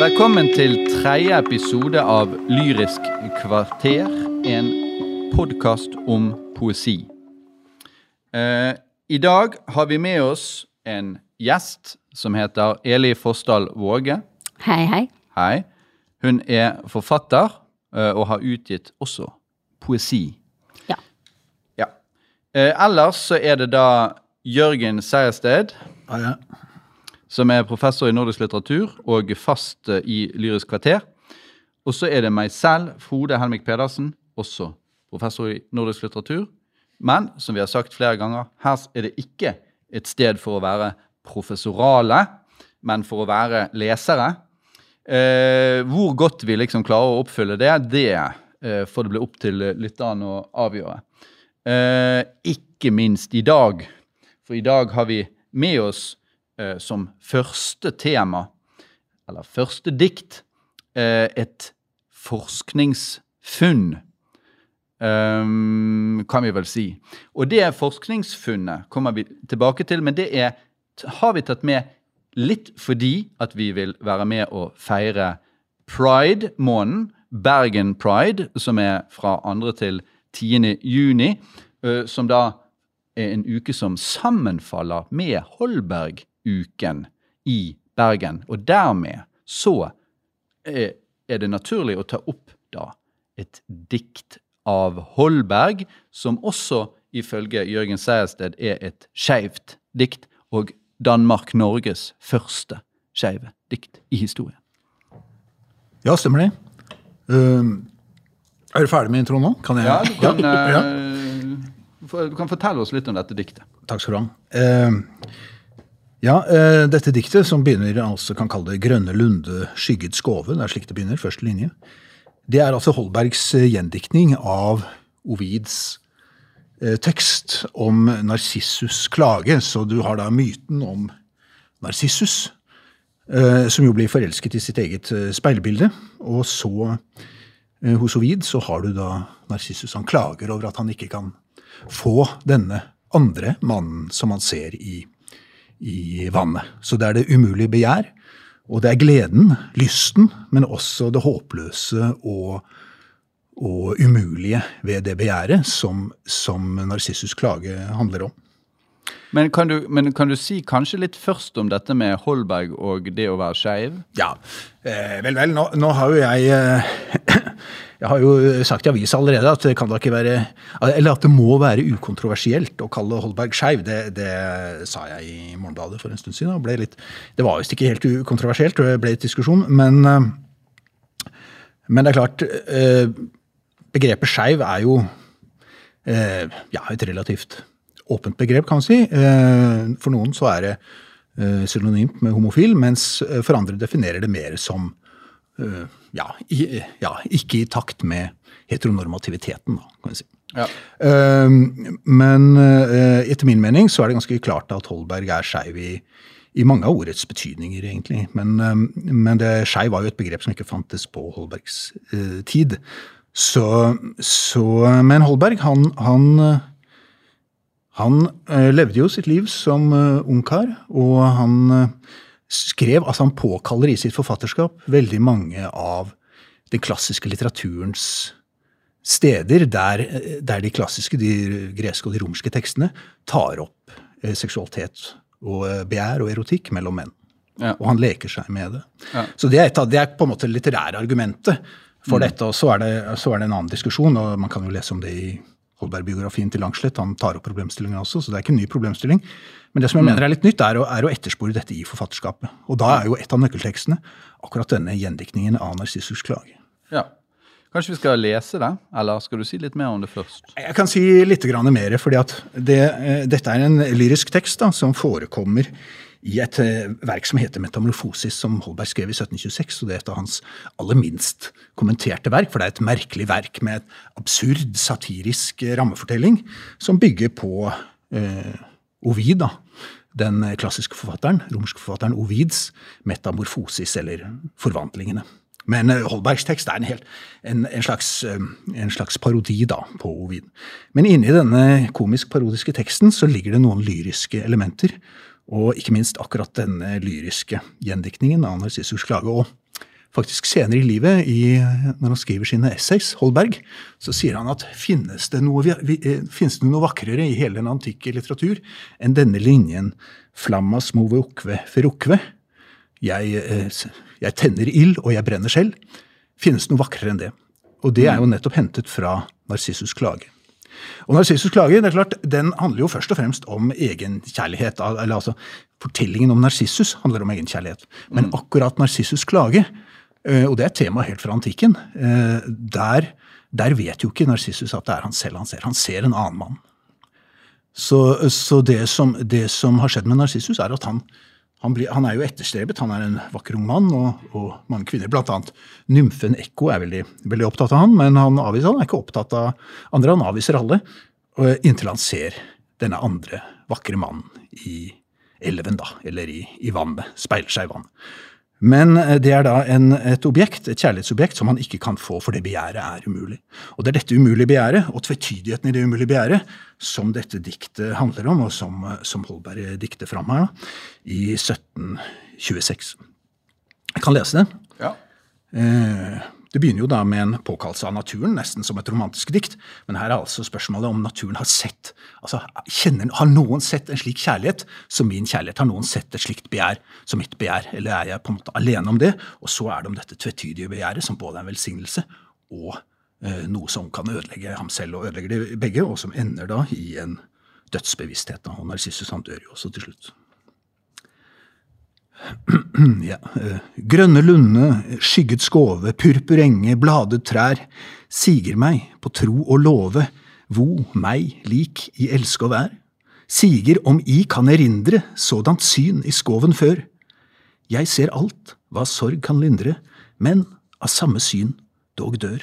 Velkommen til tredje episode av Lyrisk kvarter, en podkast om poesi. Eh, I dag har vi med oss en gjest som heter Eli Fossdal Våge. Hei, hei. Hei. Hun er forfatter eh, og har utgitt også poesi. Ja. Ja. Eh, ellers så er det da Jørgen Seiersted. Ja, ja. Som er professor i nordisk litteratur og fast eh, i Lyrisk kvarter. Og så er det meg selv, Frode Helmik Pedersen, også professor i nordisk litteratur. Men som vi har sagt flere ganger, her er det ikke et sted for å være professorale, men for å være lesere. Eh, hvor godt vi liksom klarer å oppfylle det, det eh, får det bli opp til lytterne å avgjøre. Eh, ikke minst i dag. For i dag har vi med oss eh, som første tema, eller første dikt, eh, et forskningsfunn. ehm, kan vi vel si. Og det forskningsfunnet kommer vi tilbake til, men det er, har vi tatt med litt fordi at vi vil være med å feire Pride-måneden, Bergen Pride, som er fra 2. til 10. juni, eh, som da er en uke som sammenfaller med Holberg-uken i Bergen. Og dermed så er er det naturlig å ta opp da et dikt av Holberg, som også ifølge Jørgen Sejersted er et skeivt dikt, og Danmark-Norges første skeive dikt i historien. ja, stemmer det. Uh, er du ferdig med introen nå? Kan jeg? Ja, du kan, ja. eh, for- du kan fortelle oss litt om dette diktet. Takk skal du ha. Eh, ja, eh, dette diktet, som begynner altså kan kalle det Grønne lunde skygget skove, det er slik det begynner, første linje, det er altså Holbergs eh, gjendiktning av Ovids eh, tekst om Narsissus' klage. Så du har da myten om Narsissus, som jo blir forelsket i sitt eget speilbilde. Og så, hos Ovid, så har du da Narsissus. Han klager over at han ikke kan få denne andre mannen som han ser i, i vannet. Så det er det umulige begjær, og det er gleden, lysten, men også det håpløse og, og umulige ved det begjæret som, som Narsissus' klage handler om. Men kan, du, men kan du si kanskje litt først om dette med Holberg og det å være skeiv? Ja, eh, vel, vel. Nå, nå har jo jeg eh, Jeg har jo sagt i avisa allerede at det kan da ikke være Eller at det må være ukontroversielt å kalle Holberg skeiv. Det, det sa jeg i Morgenbladet for en stund siden. litt, Det var visst ikke helt ukontroversielt, det ble litt diskusjon. Men, eh, men det er klart eh, Begrepet skeiv er jo eh, ja, et relativt åpent begrep, kan man si. Eh, For noen så er det eh, synonymt med homofil, mens eh, for andre definerer det mer som eh, ja, i, ja, ikke i takt med heteronormativiteten, da, kan vi si. Ja. Uh, Men uh, etter min mening så er det ganske klart at Holberg er skeiv i, i mange av ordets betydninger, egentlig. Men, uh, men det skeiv var jo et begrep som ikke fantes på Holbergs eh, tid. Så, så Men Holberg, han, han han eh, levde jo sitt liv som ungkar, og han skrev Altså, han påkaller i sitt forfatterskap veldig mange av den klassiske litteraturens steder der, der de klassiske, de greske og de romerske tekstene tar opp eh, seksualitet og eh, begjær og erotikk mellom menn. Ja. Og han leker seg med det. Ja. Så det er, et av, det er på en måte det litterære argumentet for dette. Og så er, det, så er det en annen diskusjon, og man kan jo lese om det i Holberg-biografien til Langslett. Han tar opp problemstillingen også, så det er ikke en ny problemstilling. Men det som jeg mener er litt nytt, er å, er å etterspore dette i forfatterskapet. Og da er jo et av nøkkeltekstene akkurat denne gjendiktningen av Narsissus' klage. Ja. Kanskje vi skal lese det, eller skal du si litt mer om det først? Jeg kan si litt mer, for det, eh, dette er en lyrisk tekst da, som forekommer i et eh, verk som heter 'Metamorfosis', som Holberg skrev i 1726. og Det er et av hans aller minst kommenterte verk, for det er et merkelig verk med et absurd, satirisk eh, rammefortelling som bygger på eh, Ovid, da. Den klassiske forfatteren, romerske forfatteren Ovids 'Metamorfosis', eller 'Forvandlingene'. Men eh, Holbergs tekst er en, helt, en, en, slags, eh, en slags parodi da, på Ovid. Men inni denne komisk-parodiske teksten så ligger det noen lyriske elementer. Og ikke minst akkurat denne lyriske gjendiktningen av Narsissus klage. Og faktisk senere i livet, i, når han skriver sine essays, Holberg, så sier han at finnes det, noe, eh, finnes det noe vakrere i hele den antikke litteratur enn denne linjen Flammas move ukve ferukve? Jeg, eh, jeg tenner ild, og jeg brenner selv. Finnes det noe vakrere enn det? Og det er jo nettopp hentet fra Narsissus' klage. Og Narsissus' klage det er klart, den handler jo først og fremst om egenkjærlighet. eller altså Fortellingen om Narsissus handler om egenkjærlighet. Men mm. akkurat Narsissus' klage, og det er et tema helt fra antikken, eh, der, der vet jo ikke Narsissus at det er han selv han ser. Han ser en annen mann. Så, så det, som, det, som, har skjedd med Narsissus, er at han, han, blir, han, er jo etterstrebet. Han er en vakker ung mann, og, og mange kvinner, annet. nymfen Ekko, er veldig, veldig, opptatt av han, men han avviser han er ikke opptatt av andre. Han avviser alle, inntil han ser denne andre vakre mannen i elven, da, eller i, i vannet. Speiler seg i vann. Men eh, det er da en, et objekt, et kjærlighetsobjekt som man ikke kan få, for det begjæret er umulig. Og det er dette umulige begjæret, og tvetydigheten i det umulige begjæret, som dette diktet handler om, og som, som Holberg dikter fram her da, i 1726. Jeg kan lese det. Ja. Eh, det begynner jo da med en påkallelse av naturen, nesten som et romantisk dikt. Men her er altså spørsmålet om naturen har sett altså kjenner, Har noen sett en slik kjærlighet som min kjærlighet? Har noen sett et slikt begjær som mitt begjær? Eller er jeg på en måte alene om det? Og så er det om dette tvetydige begjæret, som både er en velsignelse og eh, noe som kan ødelegge ham selv, og ødelegger de begge, og som ender da i en dødsbevissthet. Og Narsissus han dør jo også til slutt. ja. Eh, grønne lunde, skygget skove, purpur enge, bladet trær, siger meg på tro og love, vo meg lik i elske og vær. Siger om i kan erindre sådant syn i skoven før. Jeg ser alt hva sorg kan lindre, men av samme syn dog dør.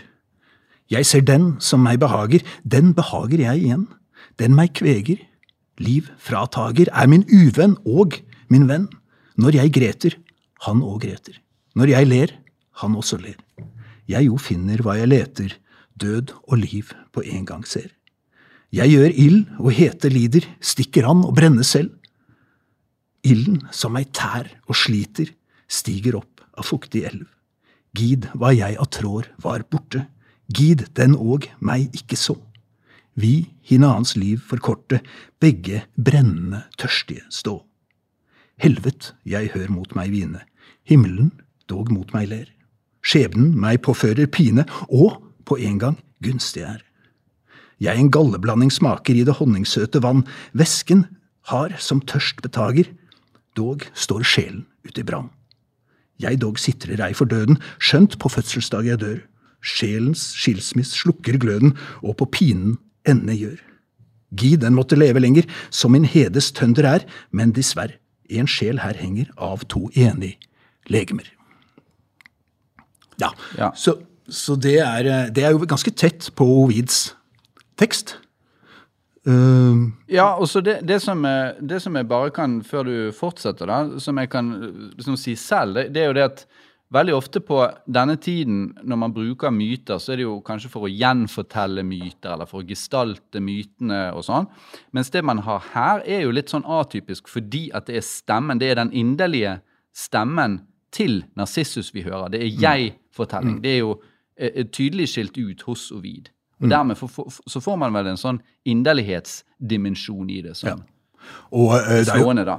Jeg ser den som meg behager, den behager jeg igjen. Den meg kveger, liv fratager, er min uvenn og min venn. Når jeg greter, han òg greter. Når jeg ler, han også ler. Jeg jo finner hva jeg leter, død og liv på en gang ser. Jeg gjør ild og hete lider, stikker an og brenner selv. Ilden som meg tær og sliter, stiger opp av fuktig elv. Gid hva jeg av trår var borte, gid den òg meg ikke så. Vi hinandens liv forkorte, begge brennende tørstige stå. Helvet jeg hør mot meg hvine, himmelen dog mot meg ler. Skjebnen meg påfører pine, og på en gang gunstig er. Jeg en galleblanding smaker i det honningsøte vann, væsken har som tørst betager, dog står sjelen ut i brann. Jeg dog sitrer ei for døden, skjønt på fødselsdag jeg dør. Sjelens skilsmiss slukker gløden, og på pinen ende gjør. Gi den måtte leve lenger, som min hedes tønder er, men dessverre en sjel her henger av to enige legemer. Ja, ja. Så, så det, er, det, er, jo ganske tett på Ovids tekst. Uh, ja, og så det, det, som jeg, det, som jeg, bare kan, før du fortsetter, da, som jeg kan liksom, si selv, det, det er jo det at veldig ofte på denne tiden, når man bruker myter, så er det jo kanskje for å gjenfortelle myter, eller for å gestalte mytene og sånn. Mens det man har her, er jo litt sånn atypisk fordi at det er stemmen. Det er den inderlige stemmen til Narsissus vi hører. Det er mm. jeg-fortelling. Mm. Det er jo eh, tydelig skilt ut hos Ovid. Og mm. dermed så får man vel en sånn inderlighetsdimensjon i det. Sånn. Ja. Og uh, det er jo, da.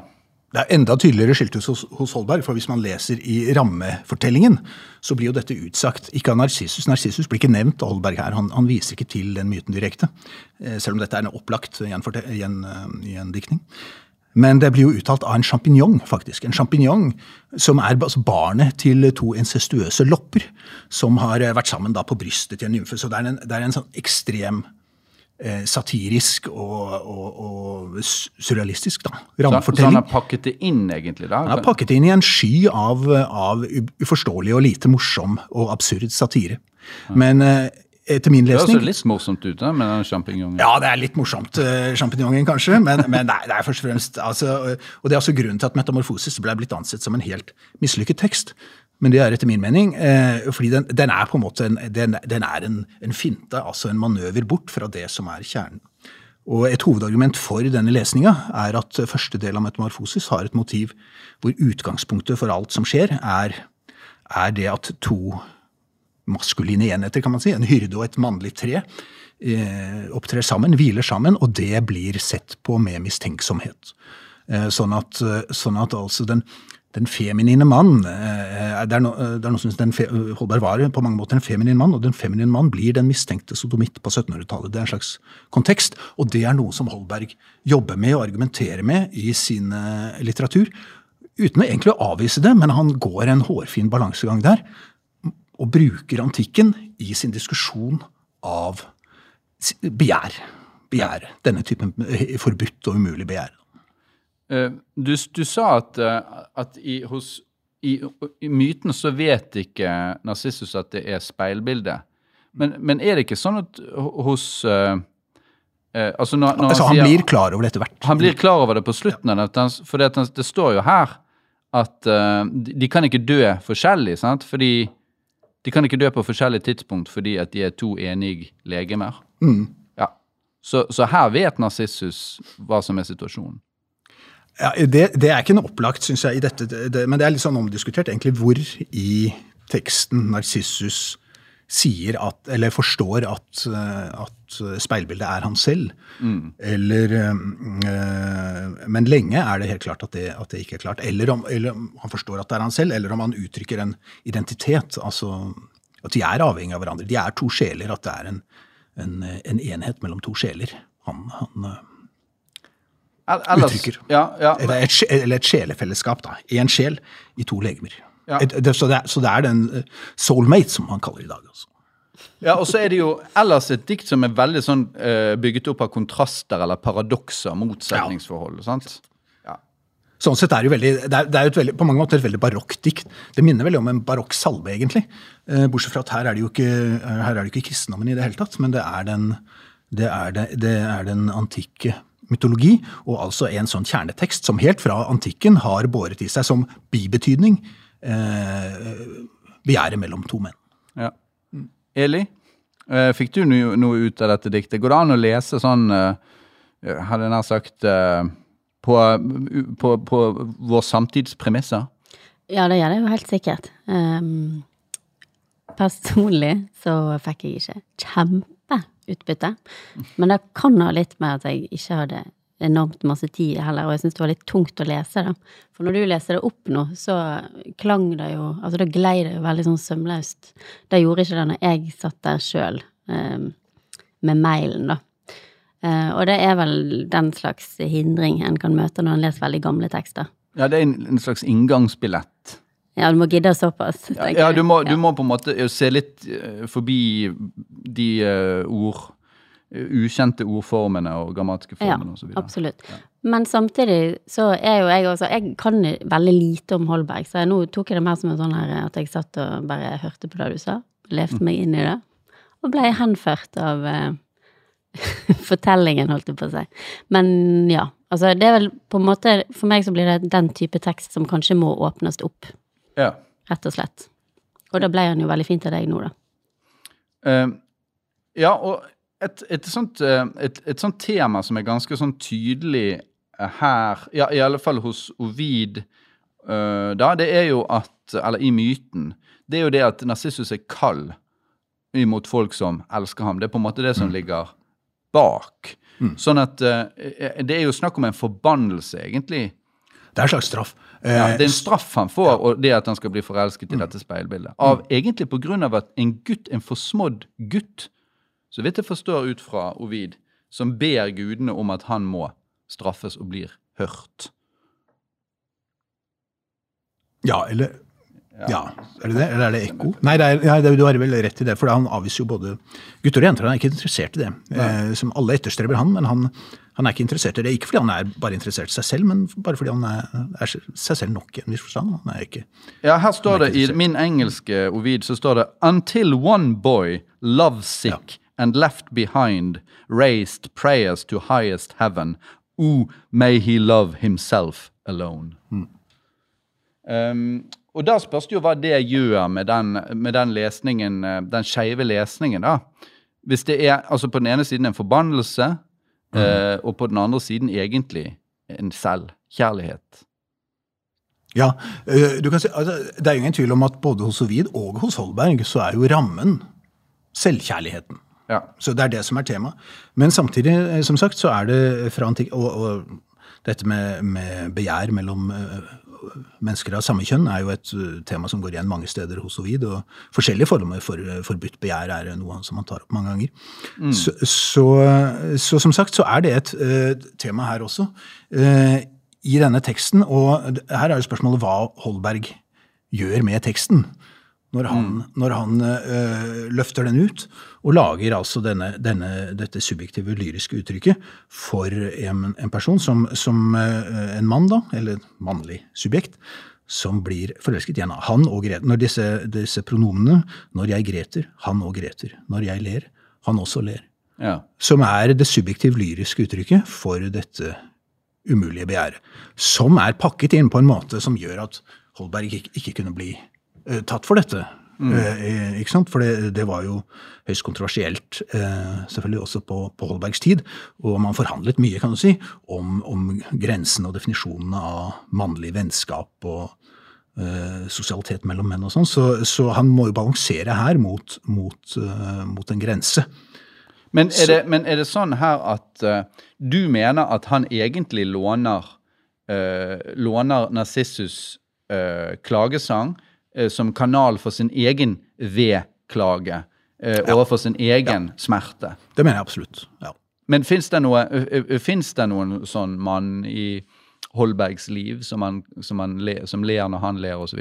Det er enda tydeligere skilt hos, hos Holberg, for hvis man leser i rammefortellingen, så blir jo dette utsagt. Ikke av Narsissus. Narsissus blir ikke nevnt av Holberg her. Han, han, viser ikke til den myten direkte. Eh, selv om dette er en opplagt gjendiktning. Men det blir jo uttalt av en sjampinjong, faktisk. En sjampinjong som er altså barnet til to incestuøse lopper som har vært sammen da på brystet til en nymfe. Så det er en, det er en sånn ekstrem Eh, satirisk og, og, og, surrealistisk. da, rammefortelling. Så, han har pakket det inn, egentlig? da? Han har pakket det inn i en sky av, av uforståelig og lite morsom og absurd satire. Men eh, etter min lesning Det høres litt morsomt ut da, med sjampinjongen? Ja, det er litt morsomt, sjampinjongen kanskje. Men, men nei, det er først og fremst altså, Og det er også grunnen til at Metamorfosis ble blitt ansett som en helt mislykket tekst. Men det er etter min mening eh, fordi den, den, er på en måte en, den, den er en, en, finte, altså en manøver bort fra det som er kjernen. Og Et hovedargument for denne lesninga er at første del av metamorfosis har et motiv hvor utgangspunktet for alt som skjer, er, er det at to maskuline enheter, kan man si, en hyrde og et mannlig tre, eh, opptrer sammen, hviler sammen, og det blir sett på med mistenksomhet. Eh, sånn at, sånn at altså den, den feminine mann eh, det er, no, det er noe som den Holberg var på mange måter en feminin mann, og den feminine mann blir den mistenkte sodomitt på 1700-tallet. Det er en slags kontekst, og det er noe som Holberg jobber med og argumenterer med i sin litteratur. Uten å egentlig avvise det, men han går en hårfin balansegang der. Og bruker antikken i sin diskusjon av begjær. Begjær. Denne typen forbudt og umulig begjær. Eh, du, du sa at, eh, at i, hos, i, i, myten så vet ikke Narsissus at det er speilbildet. Men, men, er det ikke sånn at hos uh, uh, altså, når, når altså han, sier, blir klar over det etter hvert. Han blir klar over det på slutten. For det, det, står jo her at uh, de, kan ikke dø forskjellig. sant? Fordi de kan ikke dø på forskjellig tidspunkt fordi at de er to enige legemer. Mm. Ja. Så, så, her vet Narsissus hva som er situasjonen. Ja, det, det, er ikke noe opplagt, syns jeg, i dette, det, men det er litt sånn omdiskutert egentlig hvor i teksten Narsissus sier at, eller forstår at, at speilbildet er han selv. Mm. Eller øh, Men lenge er det helt klart at det, at det ikke er klart. Eller om, eller om, han forstår at det er han selv, eller om han uttrykker en identitet. Altså at de er avhengig av hverandre. De er to sjeler. At det er en, en, en enhet mellom to sjeler. Han, han Ellers, uttrykker. Ja, ja. Eller, et, eller, et, sjelefellesskap. da. Én sjel i to legemer. Ja. Et, det, så, det er, så, det er, den eh, soulmate som man kaller det i dag. Også. Ja, og så er det jo ellers et dikt som er veldig sånn uh, bygget opp av kontraster eller paradokser, motsetningsforhold. sant? Ja. Sånn sett er det jo veldig, det er, det er veldig, på mange måter et veldig barokk dikt. Det minner veldig om en barokk salve, egentlig. Uh, bortsett fra at her er det jo ikke, her er det ikke kristendommen i det hele tatt, men det er den, det det, det er den antikke mytologi, og altså en sånn kjernetekst som helt fra antikken har båret i seg som bibetydning eh, begjæret mellom to menn. Ja. Eli, eh, fikk du noe, ut av dette diktet? Går det an å lese sånn, eh, hadde jeg nær sagt, eh, på, på, på vår samtidspremisser? Ja, det gjør det jo helt sikkert. Um, personlig så fikk jeg ikke kjempe utbytte. Men det kan ha litt med at jeg ikke hadde enormt masse tid heller, og jeg syns det var litt tungt å lese det. For når du leser det opp nå, så klang det jo Altså, da glei det jo veldig sånn sømløst. Det gjorde ikke det når jeg satt der sjøl, eh, med mailen, da. Eh, og det er vel den slags hindring en kan møte når en leser veldig gamle tekster. Ja, det er en slags inngangsbillett. Ja, du må gidde såpass. Ja, ja du, må, du, må, på en måte se litt uh, forbi de uh, ord ukjente ordformene og grammatiske formene ja, osv. Absolutt. Ja. Men samtidig så er jo jeg også Jeg kan veldig lite om Holberg, så jeg, nå tok jeg det mer som en sånn her at jeg satt og bare hørte på det du sa, levde meg inn i det, og ble henført av uh, fortellingen, holdt jeg på å si. Men ja. Altså, det er vel på en måte For meg så blir det den type tekst som kanskje må åpnes opp. Ja. Rett og slett. Og da ble han jo veldig fint av deg nå, da. Uh, ja, og et, et, sånt, eh, et, et, sånt, tema som er ganske sånn tydelig eh, her, ja, i alle fall hos Ovid, uh, da, det er jo at Eller i myten. Det er jo det at Narsissus er kald imot folk som elsker ham. Det er på en måte det som mm. ligger bak. Mm. Sånn at uh, Det er jo snakk om en forbannelse, egentlig. Det er en slags straff. Ja, det er en straff han får, og det at han skal bli forelsket i mm. dette speilbildet. Av mm. Egentlig av at en gutt, en forsmådd gutt, så vidt jeg forstår ut fra Ovid, som ber gudene om at han må straffes og blir hørt. Ja, eller ja. Er det det, eller er det ekko? Nei, det er, ja, du har vel rett i det, for han avviser jo både gutter og jenter. Han er ikke interessert i det. Eh, som alle etterstreber han, men han, han, er ikke interessert i det. Ikke fordi han er bare interessert i seg selv, men bare fordi han er, er seg selv nok i en viss forstand. Ja, her står det i min engelske Ovid så står det Until one boy, lovesick, ja and left behind, raised prayers to highest heaven. O may he love himself alone. Mm. Um, og da spørs det jo hva det gjør med den, med den lesningen, eh, den skeive lesningen, da. Hvis det er altså på den ene siden en forbannelse, mm. uh, og på den andre siden egentlig en selvkjærlighet. Ja, øh, du kan si, altså, Det er jo ingen tvil om at både hos Ovid og hos Holberg så er jo rammen selvkjærligheten. Ja. Så det er det som er tema. Men samtidig, eh, som sagt, så er det fra antikk... Og, og dette med, med begjær mellom mennesker av samme kjønn er jo et øh, tema som går igjen mange steder hos Ovid. Og forskjellige former for øh, forbudt begjær er noe som han tar opp mange ganger. Så, så, så som sagt så er det et uh, tema her også. uh, I denne teksten. Og her er jo spørsmålet hva Holberg gjør med teksten. Når han, når han øh, løfter den ut og lager altså denne, denne, dette subjektive lyriske uttrykket for en, en person som, som øh, en mann, da, eller et mannlig subjekt, som blir forelsket igjen. Han og Greter. Når disse, disse pronomene Når jeg greter, han og greter. Når jeg ler, han også ler. Ja. Som er det subjektiv lyriske uttrykket for dette umulige begjæret. Som er pakket inn på en måte som gjør at Holberg ikke, ikke kunne bli tatt for dette. Eh, ikke sant? For det, det var jo høyst kontroversielt, eh, selvfølgelig også på, på Holbergs tid. Og man forhandlet mye, kan du si, om, om grensene og definisjonene av mannlig vennskap og eh, sosialitet mellom menn og sånn. Så, så han må jo balansere her mot, mot, uh, mot en grense. Men, er det, men er det sånn her at uh, du mener at han egentlig låner uh, låner Narsissus eh, klagesang eh, som kanal for sin egen vedklage eh, ja. overfor sin egen smerte? Det mener jeg absolutt. ja. Men fins det, noe, det noen sånn mann i Holbergs liv som, han, som, han le, som ler når han ler, osv.?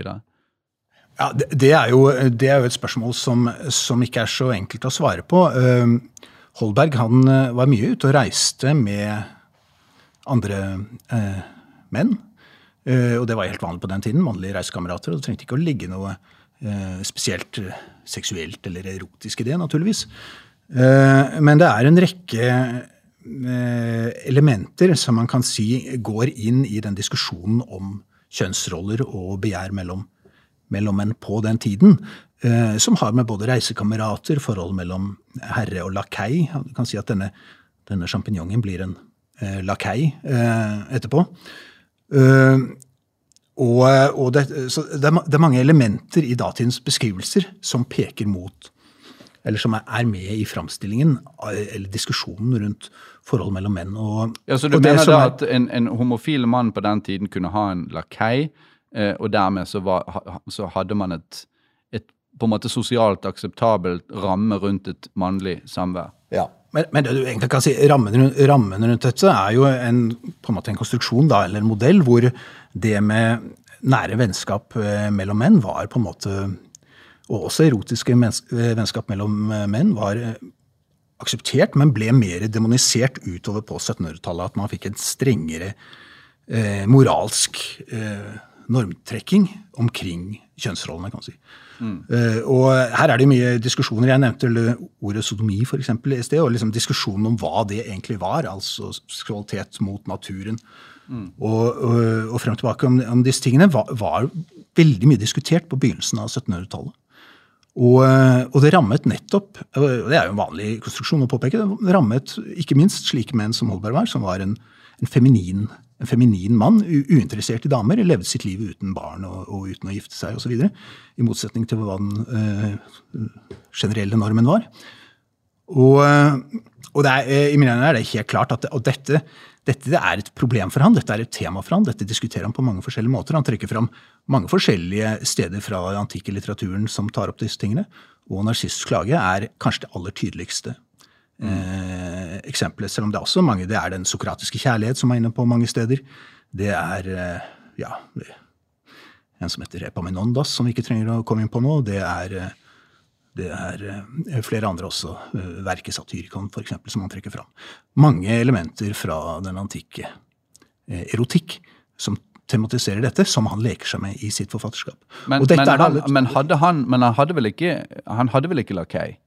Ja, det, det, er jo, det er jo et spørsmål som, som ikke er så enkelt å svare på. Uh, Holberg han eh, var mye ute og reiste med andre uh, menn. Eh, og det var helt vanlig på den tiden. Mannlige reisekamerater. Og det trengte ikke å ligge noe eh, spesielt eh, seksuelt eller erotisk i det, naturligvis. Men det er en rekke elementer som man kan si går inn i den diskusjonen om kjønnsroller og begjær mellom, mellom menn på den tiden. Som har med både reisekamerater, forhold mellom herre og lakei Du kan si at denne, denne sjampinjongen blir en lakei etterpå. Eh, og, og det, så det, er, det er mange elementer i datidens beskrivelser som peker mot eller som er- med i framstillingen, eh, eller diskusjonen rundt forhold mellom menn og Ja, Så du og mener da er- at en, en homofil mann på den tiden kunne ha en lakei, eh, og dermed så, var, så hadde man et, et på en måte sosialt akseptabelt ramme rundt et mannlig samvær? Ja. Men, men det du egentlig kan si, rammen, rammen rundt dette er jo en, på en måte en konstruksjon da, eller en modell hvor det med nære vennskap eh, mellom menn var på en måte Og også erotiske eh, vennskap mellom eh, menn var akseptert, men ble mer demonisert utover på 1700-tallet. At man fikk en strengere eh, moralsk eh, normtrekking omkring kjønnsrollene, kan man si. Eh, og her er det mye diskusjoner. Jeg nevnte ordet sodomi for eksempel, i sted, og liksom diskusjonen om hva det egentlig var. Altså seksualitet mot naturen. Og, og, og frem og tilbake om, om disse tingene var, var veldig mye diskutert på begynnelsen av 1700-tallet. Og, og det rammet nettopp, og det er jo en vanlig konstruksjon å påpeke, det rammet ikke minst slike menn som Holberg var, som var en, en, feminin, en feminin mann, uinteressert i damer, levde sitt liv uten barn og, og uten å gifte seg osv. I motsetning til hva den eh, generelle normen var. Og, eh, og er, eh, i mine øyne er det helt klart at dette, dette er et problem for han, dette er et tema for han, dette diskuterer han på mange forskjellige måter. Han trekker fram mange forskjellige steder fra den antikke litteraturen som tar opp disse tingene. Og narsistklage klage er kanskje det aller tydeligste eh, eksempelet, selv om det er også mange. Det er den sokratiske kjærlighet som er inne på mange steder. Det er eh, ja, det, en som heter Epaminondas, som vi ikke trenger å komme inn på nå. Det er eh, det er eh, flere andre også, eh, verket Satyricon f.eks., som han trekker fram. Mange elementer fra den antikke erotikk som tematiserer dette, som han leker seg med i sitt forfatterskap. Men, men, han, men, hadde han, men han hadde vel ikke, han hadde vel ikke lakei?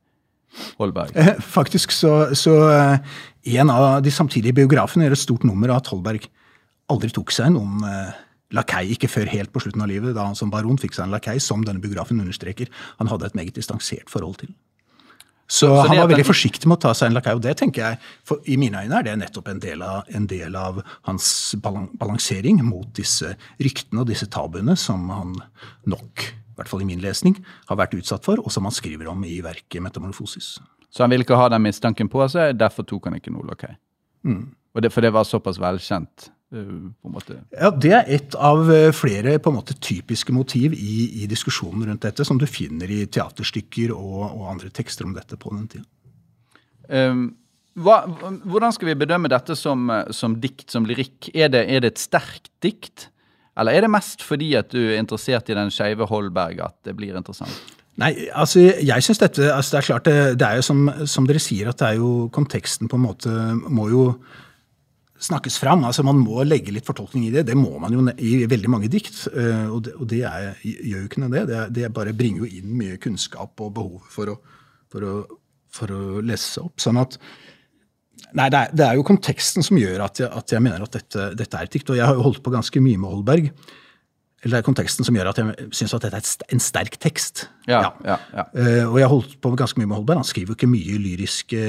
Holberg? Eh, Faktisk så, så eh, en av de samtidige biografene gjør et stort nummer av at Holberg aldri tok seg noen eh, lakei, ikke før helt på slutten av livet, da han som baron fikk seg en lakei, som denne biografen understreker. Han hadde et meget distansert forhold til. Så, så han var veldig forsiktig med å ta seg en lakei, og det tenker jeg, for i mine øyne er det nettopp en del av, en del av hans balansering mot disse ryktene og disse tabuene som han nok, i hvert fall i min lesning, har vært utsatt for, og som han skriver om i verket 'Metamorfosis'. Så han ville ikke ha den mistanken på seg, derfor tok han ikke noe Mm. Og det, for det var såpass velkjent. eh, på en måte. Ja, Det er et av eh, flere på en måte typiske motiv i, i diskusjonen rundt dette, som du finner i teaterstykker og, og andre tekster om dette på den tida. Um, hva, hvordan skal vi bedømme dette som, som dikt, som lyrikk? Er det, er det et sterkt dikt? Eller er det mest fordi at du er interessert i den skeive Holberg at det blir interessant? Nei, altså jeg synes dette altså Det er klart, det, det er jo som, som dere sier, at det er jo konteksten på en måte må jo snakkes fram. altså Man må legge litt fortolkning i det. Det må man jo i veldig mange dikt. eh, Og det, og det er, gjør jo ikke noe det. det. Det bare bringer jo inn mye kunnskap og behov for å, for å, for å lese opp. Sånn at Nei, det er, det er jo konteksten som gjør at jeg, at jeg mener at dette, dette er et dikt. Og jeg har jo holdt på ganske mye med Holberg. Eller det er konteksten som gjør at jeg syns at dette er en sterk tekst. Ja, ja, ja. uh, og jeg har holdt på ganske mye med Holberg. Han skriver jo ikke mye lyriske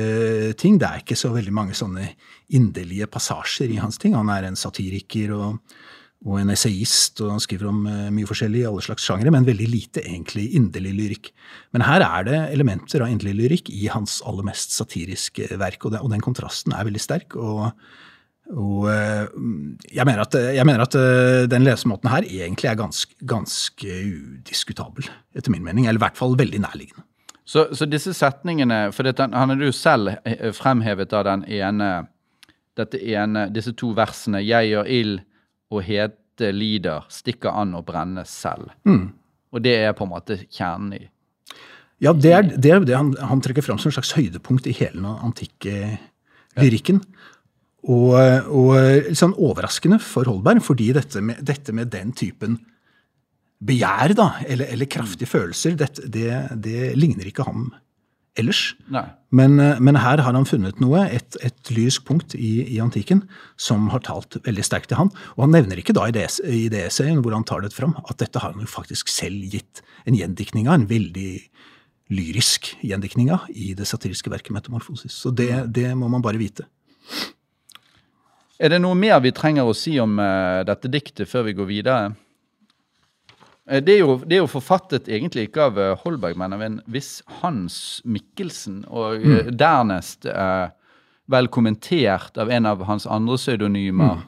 ting. Det er ikke så veldig mange sånne inderlige passasjer i hans ting. Han er en satiriker og, og en essayist, og han skriver om eh, mye forskjellig i alle slags sjangere, men veldig lite egentlig inderlig lyrikk. Men her er det elementer av inderlig lyrikk i hans aller mest satiriske verk, og, den kontrasten er veldig sterk. og og eh, jeg mener at, jeg mener at eh, den lesemåten her egentlig er ganske, ganske udiskutabel, etter min mening. Eller i hvert fall veldig nærliggende. Så, så disse setningene For dette, han hadde jo selv fremhevet av den ene dette ene, disse to versene 'Jeg gjør ild og hete lider, stikker an og brenner selv'. Og det er på en måte kjernen i Ja, det er det, er det han, han trekker fram som et slags høydepunkt i hele den antikke lyrikken. Og, og litt sånn overraskende for Holberg, fordi dette med, dette med den typen begjær, da, eller, eller kraftige følelser, det, det, det ligner ikke ham ellers. Men, eh, men her har han funnet noe, et, et lyrisk punkt i, i antikken, som har talt veldig sterkt til han. Og han nevner ikke da i det, i det hvor han tar det fram, at dette har han jo faktisk selv gitt en gjendiktning av, en veldig lyrisk gjendiktning av, i det satiriske verket 'Metamorfosis'. Så det, det må man bare vite. Er det noe mer vi trenger å si om uh, dette diktet før vi går videre? Eh, det, er jo, det er jo forfattet egentlig ikke av eh, Holberg, men av en viss Hans Mikkelsen. Og mm. dernest eh, vel kommentert av en av hans andre pseudonymer.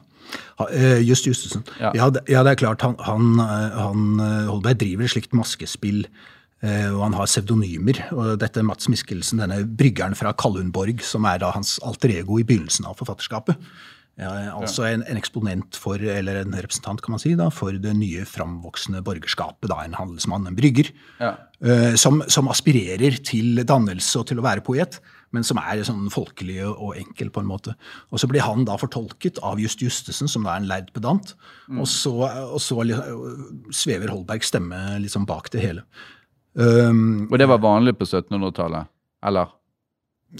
Eh, Just Justesen. Ja. Ja. det, ja, det er klart. Han, han, eh, han eh, Holberg driver et slikt maskespill, eh, og han har pseudonymer. Og dette Mats Mikkelsen, denne bryggeren fra Kallundborg, som er da hans alter ego i begynnelsen av forfatterskapet. Ja, altså en, en eksponent for, eller en representant kan man si, da, for det nye framvoksende borgerskapet. Da, en handelsmann, en brygger. Ja. uh, som, som aspirerer til dannelse og til å være poet, men som er sånn folkelig og, enkel på en måte. Og så blir han da fortolket av Just Justesen, som da er en lærd pedant. Og så, og så svever Holbergs stemme liksom bak det hele. Um, Og det var vanlig på 1700-tallet? Eller?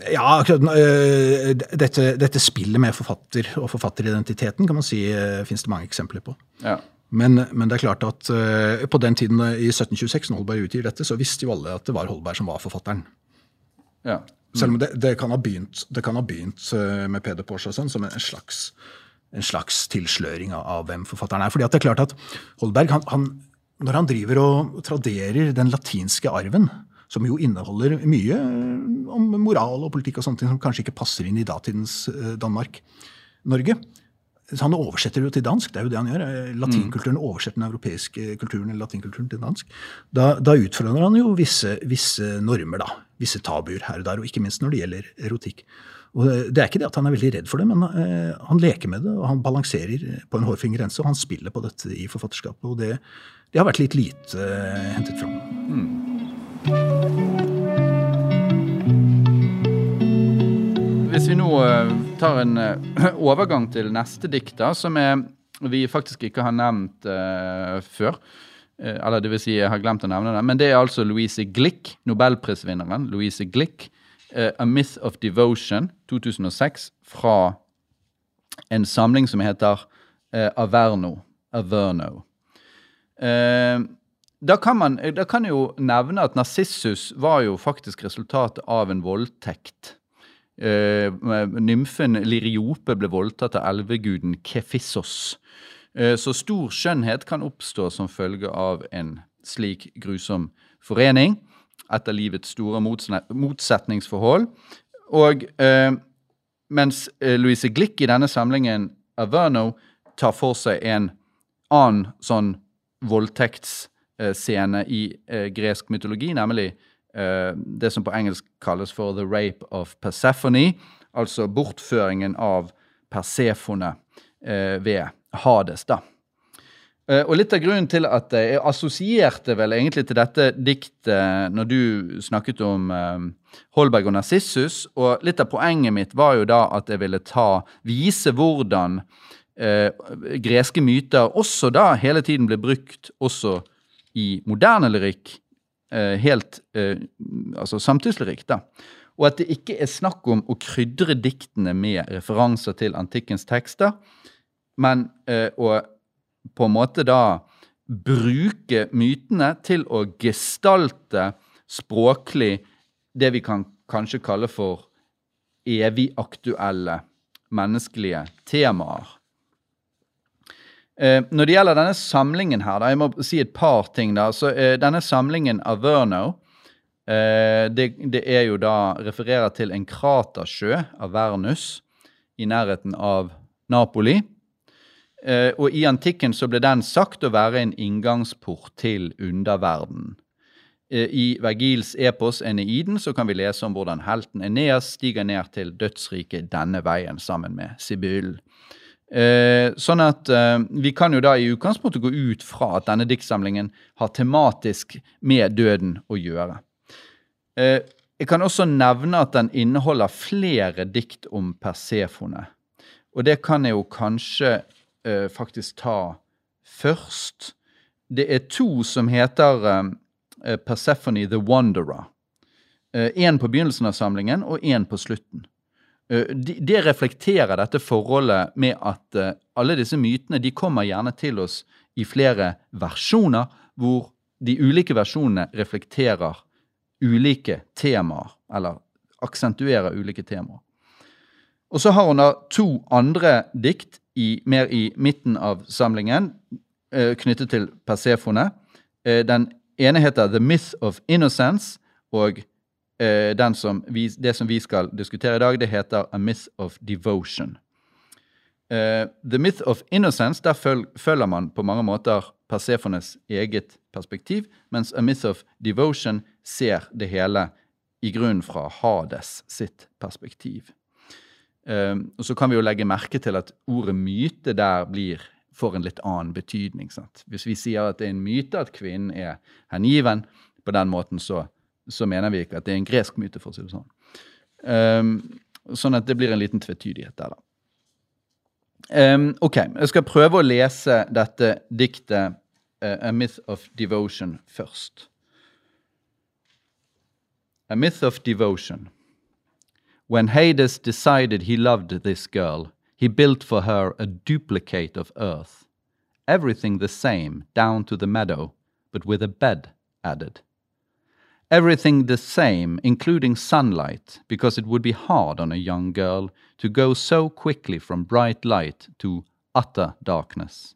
Ja, øh, dette, dette spillet med forfatter og forfatteridentiteten kan man si uh, finnes det mange eksempler på. Ja. Men, men det er klart at øh, på den tiden i 1726, når Holberg utgir dette, så visste jo alle at det var Holberg som var forfatteren. ja. Selv om det, det kan ha begynt, det kan ha begynt med Peder Porsche og sånn, som en slags, en slags tilsløring av, av hvem forfatteren er. Fordi at det er klart at Holberg, han, han, når han driver og traderer den latinske arven, som jo inneholder mye øh, om moral og politikk og sånne ting som kanskje ikke passer inn i datidens øh, Danmark, Norge, så Han oversetter det jo til dansk, det er jo det han gjør. Eh, Latinkulturen oversetter den europeiske kulturen eller latinkulturen til dansk. Da, da utfordrer han jo visse, visse normer, da. Visse tabuer her og der, og ikke minst når det gjelder erotikk. Og eh, Det er ikke det at han er veldig redd for det, men eh, han leker med det, og han balanserer på en hårfin grense, og han spiller på dette i forfatterskapet. Og det, det har vært litt lite eh, hentet fram. Hvis vi nå eh, tar en eh, overgang til neste dikt, som er, vi faktisk ikke har nevnt uh, før. Eller det vil si, jeg har glemt å nevne det. Men det er altså Louise Glick, nobelprisvinneren. Louise Glick, uh, A Myth of Devotion, 2006, fra en samling som heter uh, Averno. Averno. Eh, da kan man da kan jeg jo nevne at Narsissus var jo faktisk resultatet av en voldtekt. Eh, nymfen Liriope ble voldtatt av elveguden Kefissos. Eh, så stor skjønnhet kan oppstå som følge av en slik grusom forening. Etter livets store motsetningsforhold. Og eh, mens eh, Louise Glick i denne samlingen Averno tar for seg en annen sånn voldtektsscene i eh, gresk mytologi, nemlig eh, det som på engelsk kalles for the rape of Persephone, altså bortføringen av Persefone eh, ved Hades. da. Og litt av grunnen til at jeg assosierte vel egentlig til dette diktet når du snakket om Holberg og Narsissus, og litt av poenget mitt var jo da at jeg ville ta, vise hvordan eh, greske myter også da hele tiden ble brukt også i moderne lyrikk, helt altså samtidslyrikk, da. Og at det ikke er snakk om å krydre diktene med referanser til antikkens tekster, men å på en måte da bruke mytene til å gestalte språklig det vi kan kanskje kalle for evig aktuelle menneskelige temaer. Eh, når det gjelder denne samlingen her, da, jeg må si et par ting. da, så eh, Denne samlingen Averno eh, det, det, er jo da refererer til en kratersjø, Avernus, i nærheten av Napoli. Eh, og i antikken så ble den sagt å være en inngangsport til underverden. Eh, I Vergils epos Eneiden så kan vi lese om hvordan helten Eneas stiger ned til dødsriket denne veien sammen med Sibyl. Eh, sånn at vi kan jo da i utgangspunktet gå ut fra at denne diktsamlingen har tematisk med døden å gjøre. jeg kan også nevne at den inneholder flere dikt om Persefone. Og det kan jeg jo kanskje uh, faktisk ta først. Det er to som heter uh, Persephone the Wanderer. Én uh, på begynnelsen av samlingen og én på slutten. Det de reflekterer dette forholdet med at alle disse mytene de kommer gjerne til oss i flere versjoner, hvor de ulike versjonene reflekterer ulike temaer, eller aksentuerer ulike temaer. Og så har hun da to andre dikt i, mer i midten av samlingen eh, knyttet til Persefone. Eh, den ene heter The Myth of Innocence, og eh, som vi, det som vi skal diskutere i dag, det heter A Myth of Devotion. Uh, The Myth of Innocence, der føl, følger man på mange måter Persefones eget perspektiv, mens A Myth of Devotion ser det hele i grunnen fra Hades sitt perspektiv. Uh, og så kan vi jo legge merke til at ordet myte der blir får en litt annen betydning. Sant? Hvis vi sier at det er en myte at kvinnen er hengiven på den måten, så, så mener vi ikke at det er en gresk myte, for å si det sånn. Um, sånn at det blir en liten tvetydighet der, da. Um, ok, jeg skal prøve å lese dette diktet uh, A Myth of Devotion først. A Myth of Devotion. When Hades decided he loved this girl, he built for her a duplicate of earth. Everything the same, down to the meadow, but with a bed added. Everything the same, including sunlight, because it would be hard on a young girl to go so quickly from bright light to utter darkness.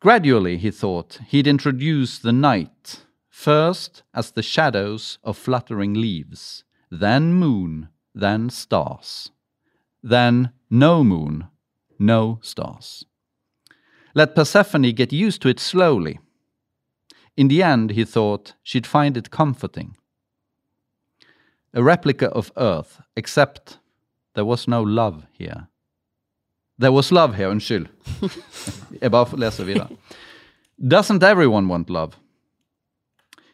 Gradually, he thought, he'd introduce the night, first as the shadows of fluttering leaves, then moon, then stars. Then no moon, no stars. Let Persephone get used to it slowly. In the end, he thought, she'd find it comforting. A replica of Earth, except there was no love here. There was love here, unnskyld. Jeg bare leser videre. Doesn't everyone want love?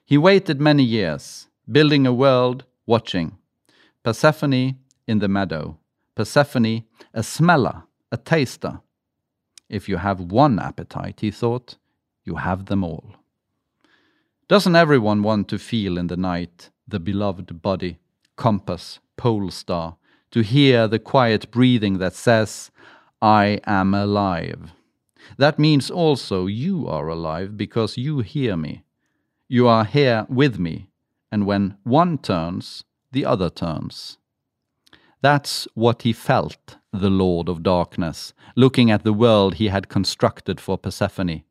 He waited many years, building a world, watching. Persephone in the meadow. Persephone, a smeller, a taster. If you have one appetite, he thought, you have them all. Doesn't everyone want to feel in the night the beloved body, compass, pole star, to hear the quiet breathing that says, I am alive? That means also you are alive because you hear me, You are here with me, and when one turns, the other turns. That's what he felt, the Lord of Darkness, looking at the world he had constructed for Persephone.